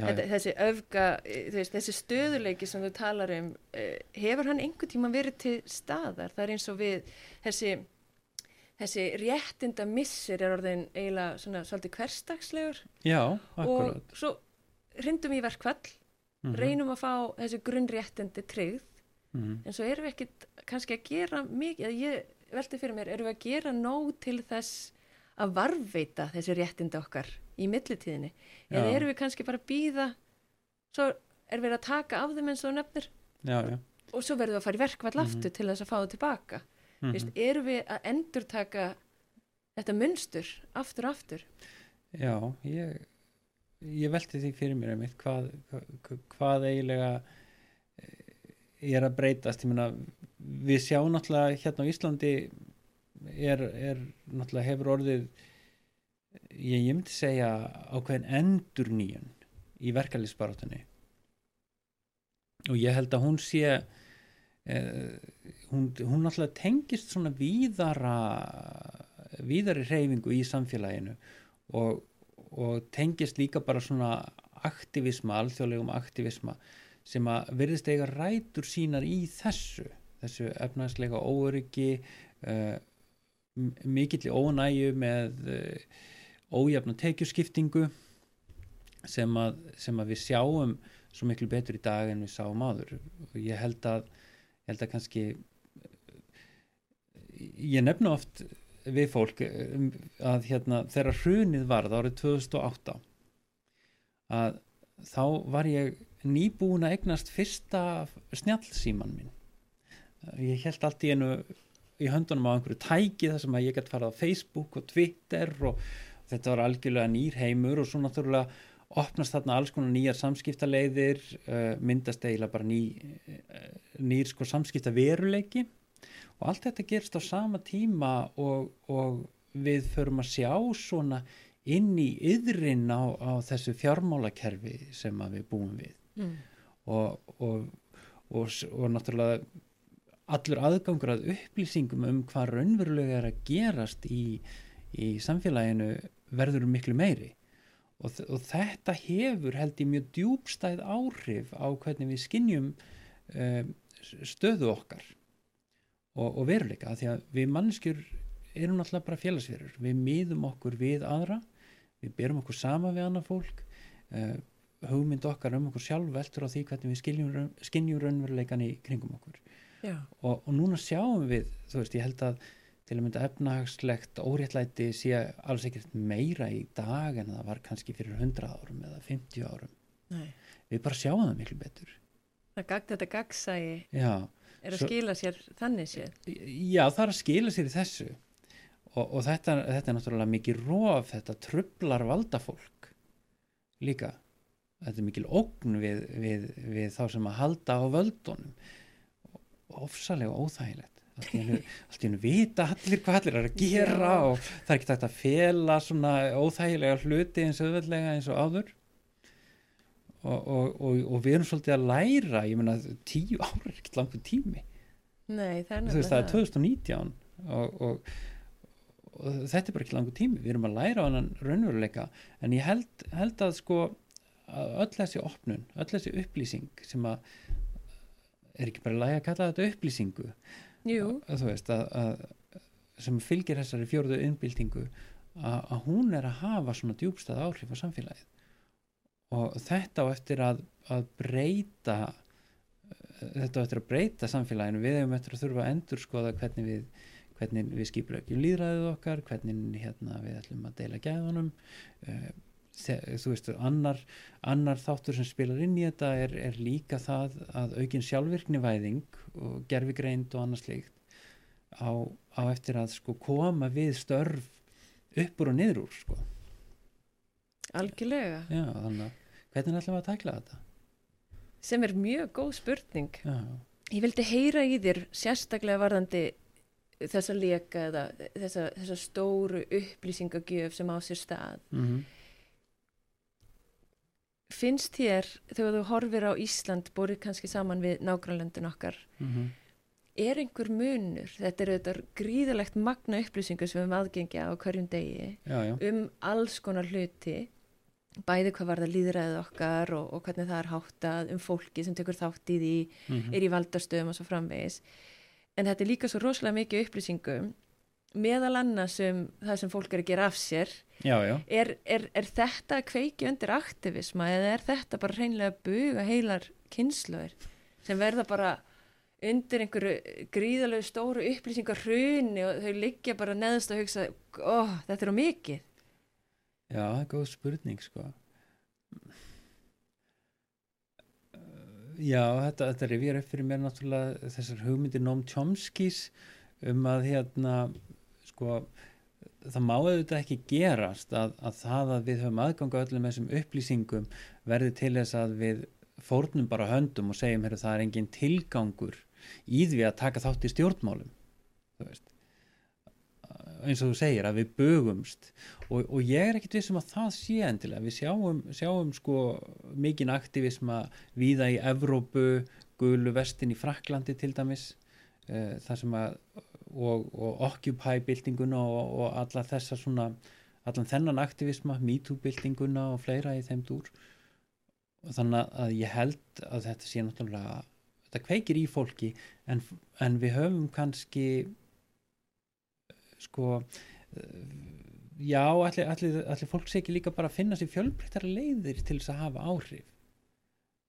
Þetta, þessi öfga, eh, veist, þessi stöðuleiki sem þú talar um, eh, hefur hann einhvern tíma verið til staðar? Það er eins og við, þessi, þessi réttinda missir er orðin eiginlega svona svolítið hverstagslegur já, akkurat. og svo hrindum í verkvall, Mhm, reynum að fá þessi grunnréttindi tryggð, mhm. en svo erum við ekkit kannski að gera mikið, eða ég velti fyrir mér, erum við að gera nóg til þess að varveita þessi réttindi okkar í millitíðinni? Eða Já. erum við kannski bara að býða, svo er við að taka af þeim eins og nefnir já, já og svo verðum við að fara í verkvall Mhm. aftur til þess að fá það tilbaka. mhm. Vist, erum við að endurtaka þetta munstur aftur aftur? Já, ég, ég velti því fyrir mér einmitt hvað, hvað, hvað eiginlega eh, er að breytast. Meina, við sjáum náttúrulega hérna á Íslandi er, er náttúrulega hefur orðið, ég, ég myndi segja ákveðin endur nýjun í verkefliðsbarátunni og ég held að hún sé eh, hún, hún náttúrulega tengist svona víðara víðari reyfingu í samfélaginu og, og tengist líka bara svona aktivisma, alþjóðlegum aktivisma sem að verðist eiga rætur sínar í þessu þessu efnaðslega óöryggi uh, mikill ónæju með uh, ójafna tekjuskiptingu sem að, sem að við sjáum svo miklu betur í dag en við sáum áður. Og ég held að, ég held að kannski ég nefna oft við fólk um, að hérna þegar hrunið varð árið 2008 að þá var ég nýbúin að eignast fyrsta snjallsíman minn. Ég held allt í einu í höndunum á einhverju tæki þar sem að ég gæti farað á Facebook og Twitter og þetta var algjörlega nýr heimur og svo náttúrulega opnast þarna alls konar nýjar samskiptaleiðir uh, myndast eiginlega bara ný, uh, nýr sko samskipta veruleiki og allt þetta gerst á sama tíma og, og við förum að sjá svona inn í yðrin á, á þessu fjármálakerfi sem við búum við Mm. og, og, og, og náttúrulega allur aðgangur að upplýsingum um hvað raunverulega er að gerast í, í samfélaginu verður miklu meiri. Og, og þetta hefur held ég mjög djúbstæð áhrif á hvernig við skinnjum um, stöðu okkar og, og veruleika því að við mannskjur erum náttúrulega bara félagsverur. Við miðum okkur við aðra við berum okkur sama við annað fólk uh, hugmynd okkar um okkur sjálf veltur á því hvernig við skynjum raunveruleikan í kringum okkur. Og, og núna sjáum við, þú veist, ég held að til að mynda efnahagslegt óréttlæti sé alls ekkert meira í dag en það var kannski fyrir 100 árum eða 50 árum. Nei. Við bara sjáum það miklu betur. Það gagd þetta gagsægi er að Svo- skila sér þannig séð. já það er að skila sér í þessu og, og þetta, þetta er náttúrulega mikið rof, þetta trublar valdafólk líka. Þetta er mikil ógn við, við, við þá sem að halda á völdunum ofsalega óþægilegt allt í einu, allt í einu vita allir hvað allir er að gera Já. og það er ekki tægt að fela svona óþægilega hluti eins auðveldlega eins og áður. Og, og, og, og við erum svolítið að læra ég meina tíu ára er ekkert langur tími. Nei, það er veist það er nefnilega 2019 og, og, og þetta er bara ekki langur tími. Við erum að læra á hann raunveruleika. En ég held, held að sko að öll þessi opnun, öll þessi upplýsing sem að er ekki bara lægi að kalla þetta upplýsingu að, veist að, sem fylgir þessari fjórðu innbyltingu að, hún er að hafa svona djúbstað áhrif á samfélagið. Og þetta á eftir að, að breyta þetta á eftir að breyta samfélaginu. Við hefum eftir að þurfa að endur skoða hvernig við hvernig við skipurökjum líðræðið okkar hvernig hérna, við ætlum að deila gæðunum uh, þú veist, annar, annar þáttur sem spilar inn í þetta er, er líka það að aukin sjálfvirknivæðing og gerfigreind og annað slíkt á, á eftir að sko koma við störf upp úr og niður úr sko. algjörlega. Já, þannig að hvernig ætlum við að tækla þetta? Sem er mjög góð spurning. Já, Ég vildi heyra í þér sérstaklega varðandi þessa leka eða þessa, þessa stóru upplýsingagjöf sem á sér stað. mm Finnst þér, þegar þú horfir á Ísland, borið kannski saman við nágrannlöndin okkar, -hmm. er einhver munur? Þetta er þetta gríðalegt magna upplýsingu sem við höfum aðgengja á hverjum degi já, já, um alls konar hluti, bæði hvað var það líðræðið okkar og, og hvernig það er háttað, um fólki sem tekur þátt í því, mm er í valdastöðum og svo framvegis. En þetta er líka svo rosalega mikið upplýsingum, meðal annars um það sem fólk er að gera af sér. Já, já. Er, er, er þetta að kveiki undir aktivisma eða er þetta bara hreinlega að buga heilar kynnslöður sem verða bara undir einhverju gríðalegu stóru upplýsingar hruni og þau liggja bara neðast að hugsa, ó, þetta er á mikið. Já, það er góð spurning sko. Já, þetta, þetta rifjar upp fyrir mér náttúrulega þessar hugmyndir Noam Chomskys um að hérna sko það má auðvitað ekki gerast að, að það að við höfum aðgang á öllum þessum upplýsingum verði til þess að við fórnum bara höndum og segjum heyrðu það er engin tilgangur í því að taka þátt í stjórnmálum. Eins og þú segir að við bögumst. Og, og ég er ekkit vissum að það sé endilega. Við sjáum, sjáum sko mikinn aktivisma víða í Evrópu, gulu vestin í Fraklandi til dæmis uh, þar sem að og, og Occupy-byltinguna og, og alla þessa svona allan þennan aktivisma, MeToo-byltinguna og fleira í þeim dúr. Og þannig að ég held að þetta sé náttúrulega, þetta kveikir í fólki en, en við höfum kannski sko eh, já, allir, allir, allir fólk sé ekki líka bara að finna sér fjölbreyttara leiðir til þess að hafa áhrif.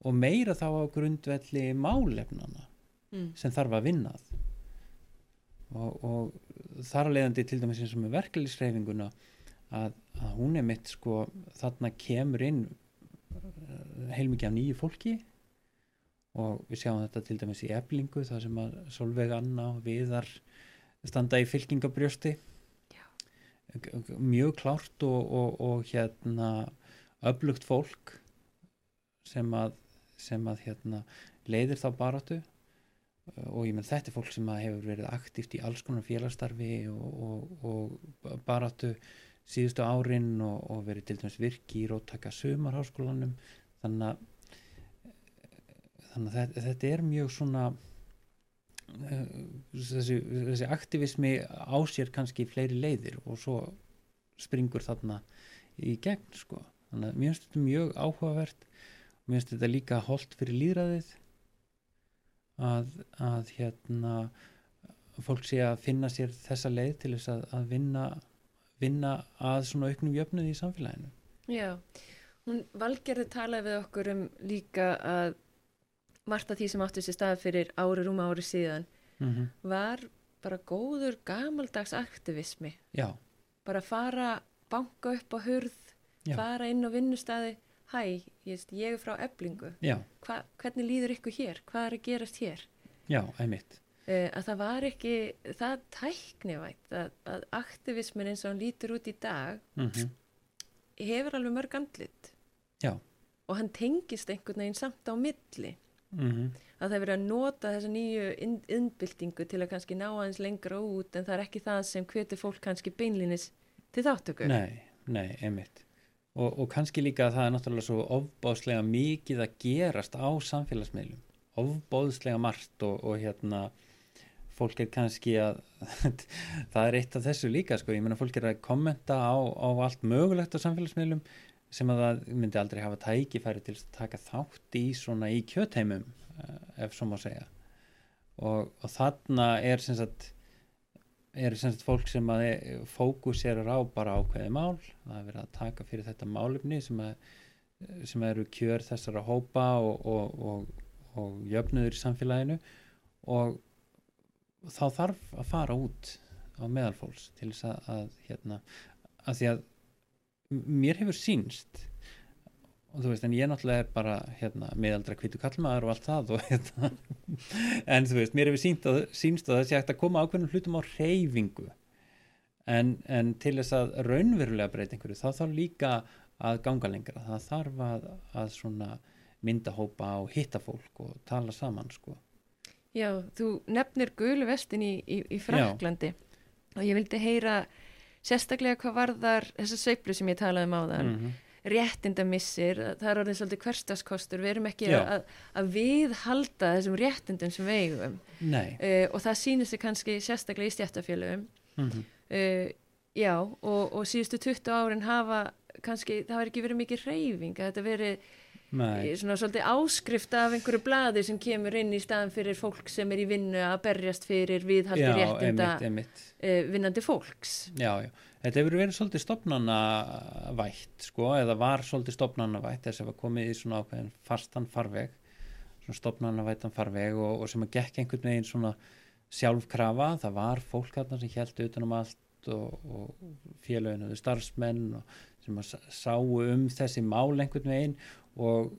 Og meira þá á grundvelli málefnana Mm. sem þarf að vinna að og, og þar að leiðandi til dæmis eins og með verkefliðsreifinguna að, að hún er mitt sko þarna kemur inn eh, heilmikið af nýju fólki. Og við sjáum þetta til dæmis í eblingu þar sem að Solveig Anna og Viðar standa í fylkingabrjósti. Já. mjög klárt og, og, og hérna öflugt fólk sem að, sem að hérna, leiðir þá baráttu. uh, og ég menn þetta er fólk sem hefur verið aktíft í alls konar félagsstarfi og, og, og baráttu síðustu árin og, og verið til dæmis virki í róttaka sumarháskólanum. Þannig að þannig að þetta, er mjög svona uh, þessi, þessi aktivismi á sér kannski fleiri leiðir og svo springur þarna í gegn sko. Þannig að þetta mjög áhugavert. Finnst þetta líka holdt fyrir líðræðið að, að hérna fólk sé að finna sér þessa leið til þess að, að vinna vinna að svona auknum jöfnuði í samfélaginu Já, hún valgerði talaði við okkur um líka að margt af því sem áttu sér stað fyrir ári rúma ári síðan mm -hmm. var bara góður gamaldags aktivismi Já, bara fara, banka upp á hurð Já. fara inn á vinnustæði hæ, ég, ég er frá eblingu Hva, hvernig líður ykkur hér, hvað er að gerast hér? Já, einmitt. Uh, að það var ekki það tæknivægt að, að aktivismin eins og hann lítur út í dag mm hefur alveg mörg andlit. Já, og hann tengist einhvern veginn samt á milli. Mm að það er verið að nota þessa nýju inn- innbyltingu til að kannski ná aðeins lengra út en það er ekki það sem hvetur fólk kannski beinlinis til þáttöku nei, nei, einmitt og, og kannski líka að það er náttúrulega svo ofbáðslega mikið að gerast á samfélagsmiðlum. Ofbáðslega margt og, og hérna fólk er kannski að það er eitt af þessu líka sko, ég meina fólk er að kommenta á, á allt mögulegt á samfélagsmiðlum sem að það myndi aldrei hafa tækifæri til að taka þátt í svona í kjötheimum eh, ef svo má segja. Og, og þarna er sem sagt er sem sagt fólk sem að e- fókuserar á bara ákveði mál. Það er verið að taka fyrir þetta málefni sem, að, sem eru kjör þessara hópa og, og, og, og jöfnuður í samfélaginu. Og þá þarf að fara út á meðalfólks til þess að, að hérna, að því að mér hefur sýnst og þú veist, en ég náttúrulega er bara hérna, meðaldra kvítu kallmaður og allt það og hérna en þú veist, mér hefur sýnst að, sýnst að það sé hægt að koma ákveðnum hlutum á reyfingu en, en til þess að raunverulega breyta einhverju, þá þarf líka að ganga lengra, það þarf að, að svona mynda hópa og hitta fólk og tala saman sko. Já, þú nefnir gulu vestin í, í, í Fraklandi og ég vildi heyra sérstaklega hvað varðar þessa sveiflu sem ég talaði um áðan -hmm. Réttindamissir, það er orðin svolítið hverstaskostur, við erum ekki að, að viðhalda þessum réttindum sem við eigum. Uh, og það sýnir sig kannski sérstaklega í stjættafélögum mm -hmm. uh, já og, og síðustu 20 árin hafa kannski, það har ekki verið mikið reyfing að þetta verið Nei, eh, svona svolítið áskrift af einhverju blaði sem kemur inn í staðan fyrir fólk sem er í vinnu að berjast fyrir viðhaldi réttinda uh, vinnandi fólks. Já, já, þetta hefur verið svolítið stopnanavætt sko, eða var svolítið stopnanavætt þess að var komið í svona ákveðin fastan farveg svona stopnanavættan farveg og, og sem að gekk einhvern veginn svona sjálfkrafa, það var fólk þarna sem held utanum allt og, og félögin og starfsmenn og sem að sáu um þessi mál einhvern veginn og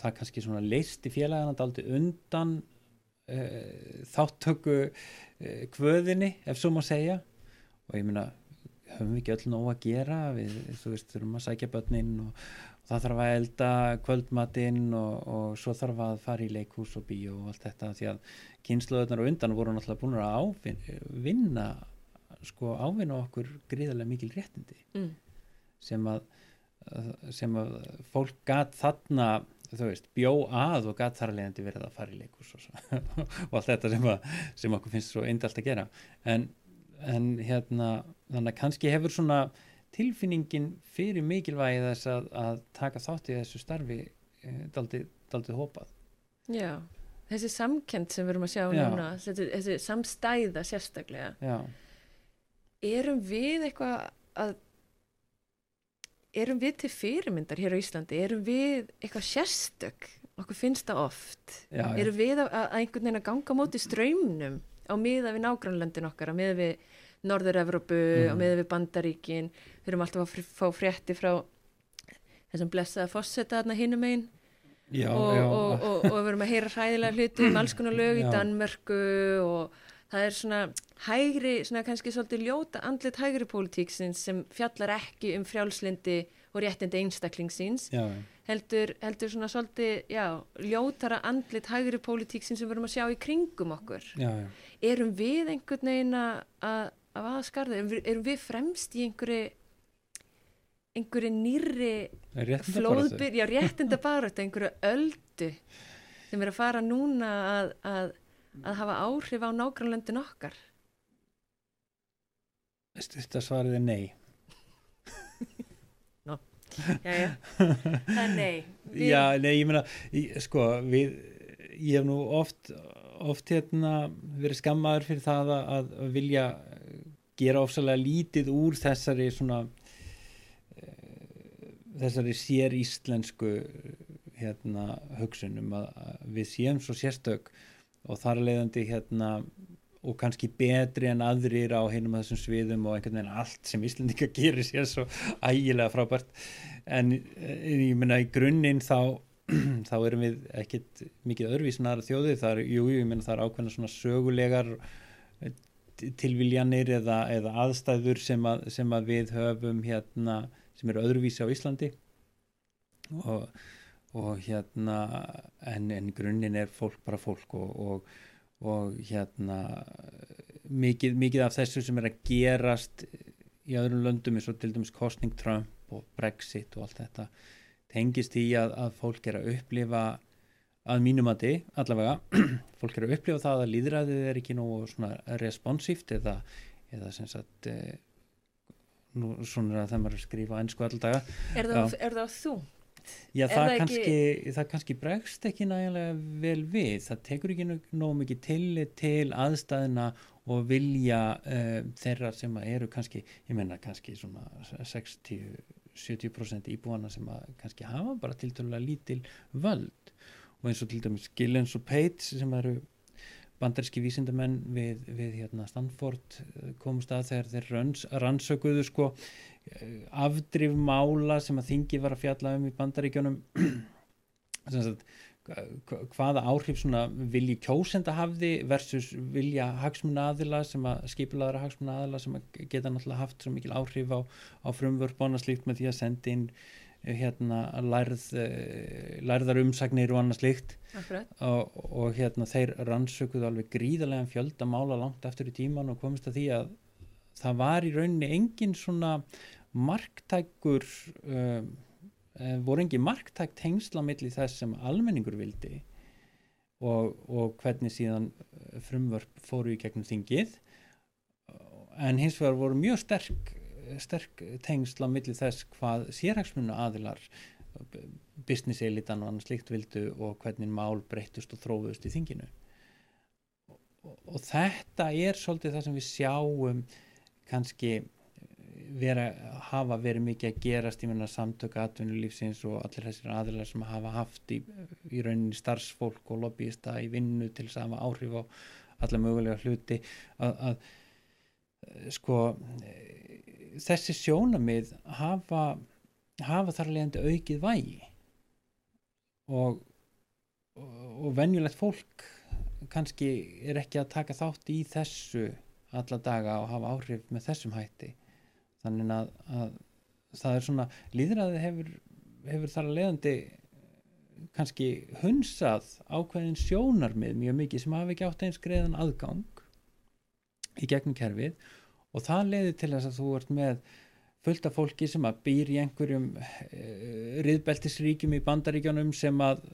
það kannski svona leisti félagana daldi undan uh, þáttöku uh, kvöðinni, ef svo má segja. Og ég meina höfum við ekki öll nóg að gera? Við, þú veist, þurfum að sækja börnin og, og það þarf að elda kvöldmatinn og, og svo þarf að fara í leikhús og bíó og allt þetta því að kynsluðunar og undan voru náttúrulega búin að ávinna, vinna sko ávinna okkur gríðarlega mikil réttindi. Mm. sem að sem að fólk gat þarna þú veist, bjó að og gat þar leiðandi verið að fara í leikus og, og allt þetta sem, að, sem okkur finnst svo eindalt að gera. En, en hérna þannig að kannski hefur svona tilfinningin fyrir mikilvægi þess að, að taka þátt í þessu starfi eh, daldið, daldið hópað. Já, þessi samkend sem við erum að sjá Já. núna þessi, þessi samstæða sérstaklega. Já, erum við eitthvað að erum við til fyrirmyndar hér á Íslandi erum við eitthvað sérstök okkur finnst það oft já, já. erum við að, að einhvern veginn að ganga móti ströymnum á miða við nágrannlöndin okkar á miða við Norður-Evrópu Mhm. á miða við Bandaríkin við erum alltaf að fr- fá frétti frá þessum blessaða fosseta þarna hinum einn og, og, og, og við erum að heyra hræðilega hluti um alls konar lög í. Danmörku og það er svona hægri, svona kannski svolítið ljóta andlit hægri pólitíksins sem fjallar ekki um frjálslindi og réttindi einstaklingsins já, heldur, heldur svona svolítið, já, ljótara andlit hægri pólitíksins sem við erum að sjá í kringum okkur. já. Erum við einhvern veginn að að aðskarða, erum, erum við fremst í einhverju einhverju nýrri Réttindabaráttu. flóðbyr, já, réttinda baráttu, einhverju öldu sem er að fara núna að, að, að hafa áhrif á nágrannlöndin okkar. Þetta svarið er nei. Jæja, það er nei. Við- Já, nei, ég meina, sko, við, ég hef nú oft, oft hérna verið skammaður fyrir það að, að vilja gera ofsalega lítið úr þessari svona, eh, þessari sér íslensku hérna hugsunum að, að við séum svo sérstök og þar leiðandi hérna og kannski betri en aðrir á hinum að þessum sviðum og einhvern veginn allt sem Íslendinga gerir sér svo ægilega frábært. En eh, ég meina í grunninn þá þá erum við ekkit mikið þjóðið, það er, jú, ég meina það er ákveðna svona sögulegar eh, tilviljanir eða, eða aðstæður sem að, sem að við höfum hérna, sem eru öðruvísi á Íslandi. Og, og hérna en, en grunninn er fólk bara fólk og, og, og hérna mikið, mikið af þessu sem er að gerast í öðrum löndum eins og til dæmis kostning Trump og Brexit og allt þetta tengist í að, að fólk er að upplifa að mínum að þið allavega, fólk er að upplifa það að líðræðið er ekki nú svona responsíft eða, eða sem sagt e, nú svona það maður að skrifa einsku alldaga Er það, það þú? Já, það, það ekki- kannski, það kannski bregst ekki nægilega vel við. Það tekur ekki nógu mikið tillit til aðstæðina og vilja uh, þeirra sem eru kannski, ég menna kannski svona 60-70% íbúana sem kannski hafa bara tiltölulega lítil völd og eins og til dæmis Gillens og Pates sem eru bandaríski vísindamenn við, við hérna Stanford eh, komust að þegar þeir ranns, rannsökuðu sko eh, afdrif mála sem að þingi var að fjalla um í bandaríkjónum hvaða áhrif vilji kjósenda hafði versus vilja hagsmuna aðila sem að skipulaðara hagsmuna aðila sem að geta náttúrulega haft svo mikil áhrif á, á frumvörp og annað slíkt með því að senda inn hérna lærð, eh, lærðar umsagnir og annað Akkurat. og, og hérna þeir rannsökuðu alveg gríðarlega fjölda mála langt eftir í tíman og komist að því að það var í rauninni engin svona marktækur um, eh, voru engin marktæk tengsla milli þess sem almenningur vildi og, og hvernig síðan eh, frumvörp fóru í gegnum þingið en hins vegar voru mjög sterk sterk tengsla milli þess hvað sérhagsmuna aðilar business elitan og annars slíkt vildu og hvernig mál breyttust og þrófust í þinginu. Og, og þetta er svolítið það sem við sjáum kannski vera, hafa verið mikið að gerast í menna samtöku atvinnulífsins og allir þessir aðilar sem hafa haft í, í rauninni starfsfólk og lobbyista í vinnu til þess að hafa áhrif á alla mögulega hluti. Að, að sko þessi sjónamið hafa hafa þar leiðandi aukið vægi og, og, og venjulegt fólk kannski er ekki að taka þátt í þessu alla daga og hafa áhrif með þessum hætti. Þannig að, að það er svona líðræði hefur, hefur þar leiðandi kannski hunsað ákveðin sjónarmið mjög mikið sem hafa ekki átt eins greiðan aðgang í gegnum kerfið og það leiði til þess að þú ert með fullt af fólki sem að býr í einhverjum uh, riðbeltisríkjum í bandaríkjónum sem að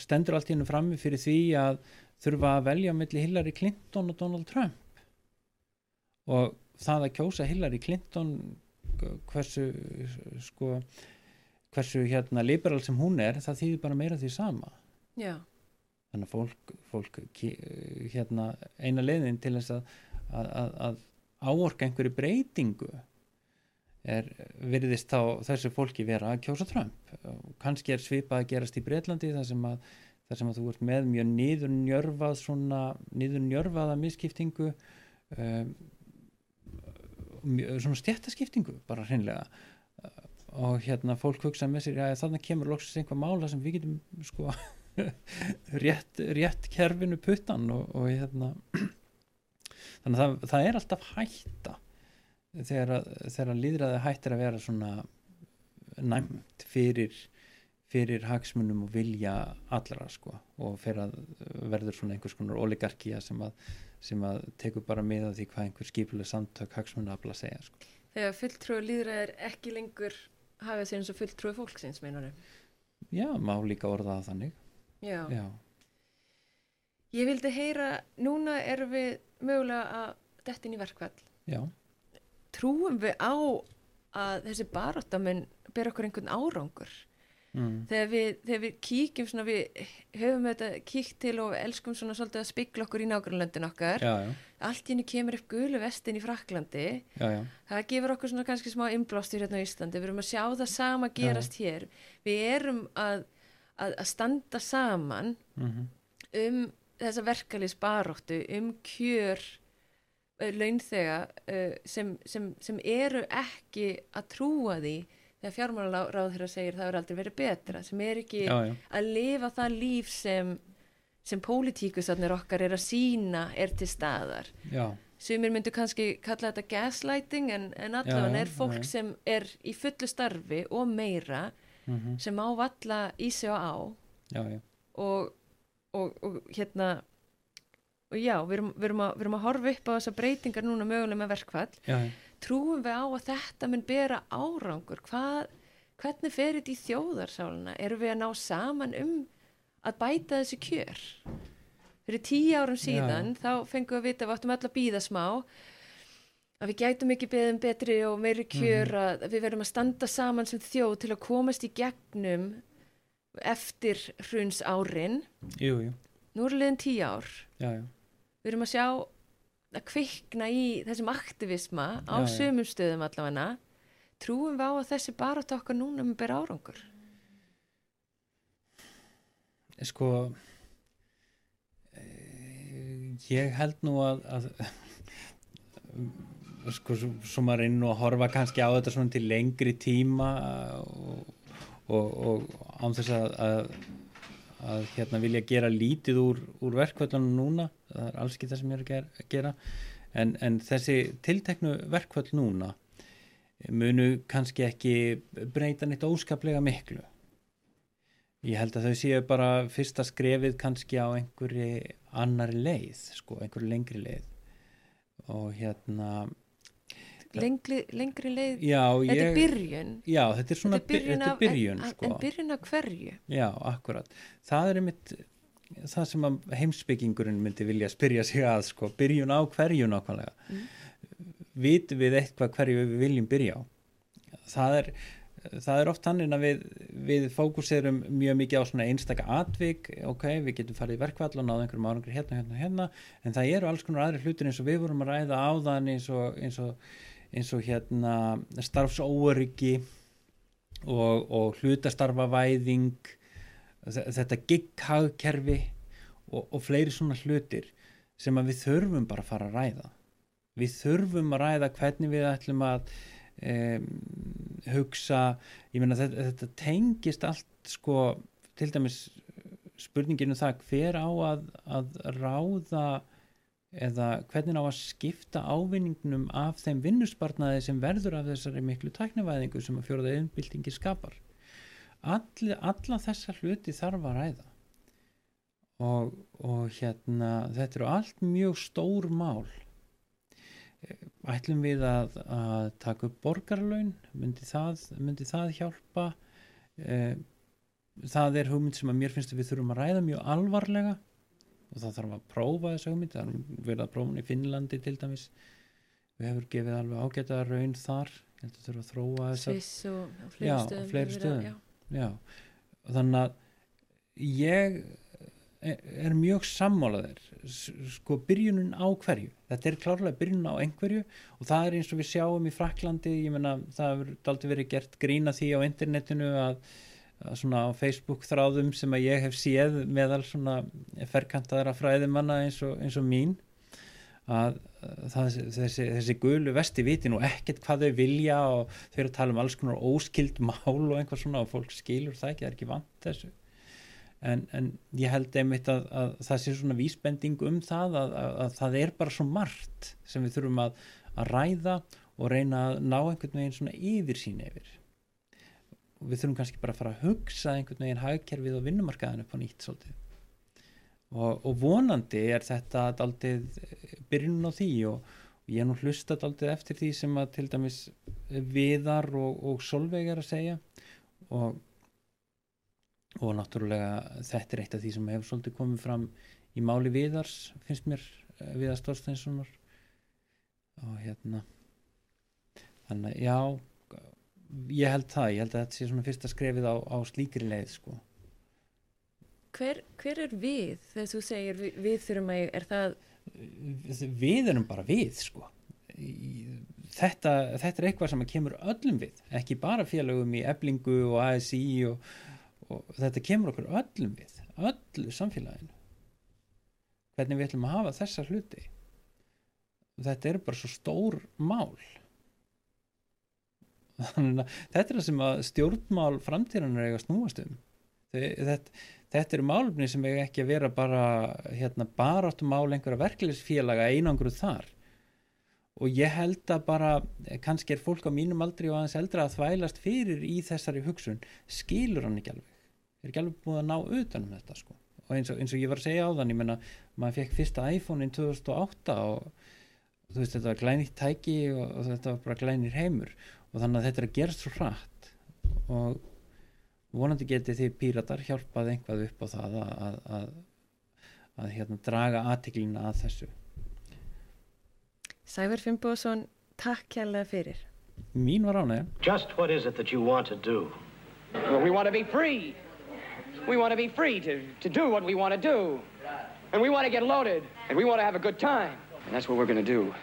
stendur allt í hennu frammi fyrir því að þurfa að velja melli Hillary Clinton og Donald Trump. Og það að kjósa Hillary Clinton hversu sko hversu hérna liberal sem hún er það þýðir bara meira því sama. Já, þannig að fólk, fólk ki- hérna eina leiðin til þess að, að, að, að áorka einhverju breytingu er virðist þá þessu fólki vera að kjósa Trump. Kannski er svipað að gerast í Breitlandi þar sem að, þar sem að þú ert með mjög niður njörfað svona niður njörfaða misskiptingu um, svona stjættaskiptingu bara hreinlega. Og hérna fólk hugsa með sér að þannig kemur loksins einhvað mála sem við getum sko rétt, rétt kerfinu puttan. Og, og hérna þannig að það, það er alltaf hætta þegar, að- þegar að líðræði hættir að vera svona næmt fyrir fyrir hagsmunum og vilja allra sko og fyrir að verður svona einhvers konar oligarkía sem að, sem að tekur bara með á því hvað einhver skipuleg samtök hagsmuna afla að segja sko. Þegar fulltrúi líðræðir ekki lengur hafa sér eins og fulltrúi fólksins, meinar Já, má líka orða það þannig. Já. Já, Ég vildi heyra, núna erum við mögulega að detta inn í verkvall. já, Trúum við á að þessi baróttamun ber okkur einhvern árangur? mm. Þegar við, þegar við kíkjum svona, við höfum þetta kíkt til og elskum svona svolítið að spikla okkur í nágrunlöndin okkar. já, já, Allt í henni kemur upp gulu vestin í Fraklandi. já, já, Það gefur okkur svona kannski smá innblástur hérna á Íslandi. Við erum að sjá það sama gerast hér. Við erum að, að, að standa saman mm um þessa verkalýs baróttu, um kjör uh, launþega uh, sem, sem, sem eru ekki að trúa því þegar fjármálaráð þeirra segir það er aldrei verið betra, sem er ekki já, já, að lifa það líf sem, sem pólitíkusarnir okkar er að sína er til staðar. já, Sumir myndu kannski kalla þetta gaslighting en, en allavega er fólk sem er í fullu starfi og meira mm sem má valla í sig og á já, já, og, og, og hérna og já, við erum, við, erum að, við erum að horfa upp á þessar breytingar núna mögulega með verkfall. Já, já. trúum við á að þetta mun bera árangur? Hvað, hvernig fer þetta í þjóðarsáluna erum við að ná saman um að bæta þessi kjör? Fyrir tíu árum síðan þá fengum við að vita að við áttum öll að býða smá að við gætum ekki beðum betri og meiri kjör að við verðum að standa saman sem þjóð til að komast í gegnum eftir hruns árin jú, jú, nú eru liðin tíu ár. Já, já, við erum að sjá að kvikna í þessum aktivisma á Já, sömum stöðum allavega. Trúum við á að þessi barátt okkar núna með ber árangur? Sko eh, ég held nú að, að sko svo maður inn og horfa kannski á þetta svona til lengri tíma og, og, og án þess að, að, að hérna vilja gera lítið úr, úr verkvöldunum núna það er alls ekki það sem ég er að gera. En, en þessi tilteknu verkvöld núna munu kannski ekki breyta neitt óskaplega miklu Ég held að þau séu bara fyrsta skrefið kannski á einhverju annari leið, sko, einhverju lengri leið og hérna lengri, lengri leið. Já, þetta ég, er byrjun. Já, þetta er svona þetta er byrjun, af, byrjun en, sko. en byrjun af hverju? Já, akkurat. Það er einmitt það sem heimsbyggingurinn myndi vilja spyrja sig að, sko, byrjun á hverju nákvæmlega? Mm. vitum við eitthvað hverju við viljum byrja á? Það er það er oft þannig að við, við fókuserum mjög mikið á svona einstaka atvik. Ok, við getum farið í verkvall og náðu einhverjum árangri hérna, hérna, hérna. En það eru alls konar aðri hlutir eins og við vorum að ræða áðan eins og, eins og, eins og hérna starfsóöryggi og, og hlutastarfavæðing þe- þetta gigghagkerfi og, og fleiri svona hlutir sem að við þurfum bara að fara að ræða. Við þurfum að ræða hvernig við ætlum að um, hugsa. Ég meina þetta, þetta tengist allt sko til dæmis spurninginu það hver á að, að ráða eða hvernig á að skipta ávinningnum af þeim vinnusbarnaði sem verður af þessari miklu tæknivæðingu sem að fjóraða innbyltingi skapar. Alli, alla þessa hluti þarf að ræða. Og, og hérna þetta eru allt mjög stór mál. Ætlum við að, að taka upp borgarlaun? Myndi það, myndi það hjálpa? Eh, það er hugmynd sem að mér finnst að við þurfum að ræða mjög alvarlega og það þarf að prófa þessa hugmynd það er verið að prófa hún í Finnlandi til dæmis. Við hefur gefið alveg ágæta raun þar ég held að þurfa að þróa Sviss og á fleiri Já, stöðum fleiri hefur verið að- stöðum. Já, þannig að ég er, er mjög sammálaðir sko byrjunin á hverju. Þetta er klárlega byrjunin á einhverju og það er eins og við sjáum í Fraklandi ég menna það hefur aldrei verið gert grína því á internetinu að svona á Facebook þráðum sem að ég hef séð meðal svona ferkantaðara fræðimanna eins og, eins og mín að það, þessi, þessi gulu vesti viti nú ekkert hvað þau vilja og þau eru að tala um alls konar óskild mál og einhver svona og fólk skilur það ekki, það er ekki vant þessu. En, en ég held einmitt að, að það sé svona vísbending um það að, að, að það er bara svo margt sem við þurfum að, ræða og reyna að ná einhvern veginn svona yfir sín yfir við þurfum kannski bara að fara að hugsa einhvern veginn hagkerfið og vinnumarkaðinu på nýtt svolítið. Og, og vonandi er þetta aldrei byrjun á því og, og ég er nú hlustat aldrei eftir því sem að til dæmis viðar og, og solveig er að segja. Og og náttúrulega þetta er eitt af því sem hefur svolítið komið fram í máli viðars finnst mér eh, viðar Stórsteinssonar og hérna þannig já ég held það, ég held að þetta sé svona fyrsta skrefið á, á slíkri leið sko. Hver, hver er við þegar þú segir við, við þurfum að, er það við erum bara við sko. Þetta, þetta er eitthvað sem kemur öllum við, ekki bara félögum í eblingu og ASI og, og þetta kemur okkur öllum við öllu samfélaginu. Hvernig við ætlum að hafa þessa hluti. Þetta er bara svo stór mál þetta er það sem að stjórnmál framtíðanar eiga snúast um. Þetta, þetta eru málumni sem eiga ekki að vera bara hérna, baráttum mál einhverja verkefliðsfélaga einangruð þar. Og ég held að bara kannski er fólk á mínum aldri og aðeins eldra að þvælast fyrir í þessari hugsun. Skilur hann ekki alveg. Er ekki alveg búið að ná utan um þetta sko. og eins og, eins og ég var að segja á þann ég menna, maður fekk fyrsta iPhone-in 2008 og þú veist þetta var glænýtt tæki og, og þetta var bara glænir heimur og þannig að þetta er að gerast svo hratt og vonandi geti þið píratar hjálpað einhvað upp á það að, að, að, að hérna, draga aðtiklina að þessu Sævar Fimboðsson, takk kærlega fyrir mín var ánægja Just what is it that you want to do? Well, we want to be free. We want to be free to, to do what we want to do. And we want to get loaded. And we want to have a good time. And that's what we're going to do.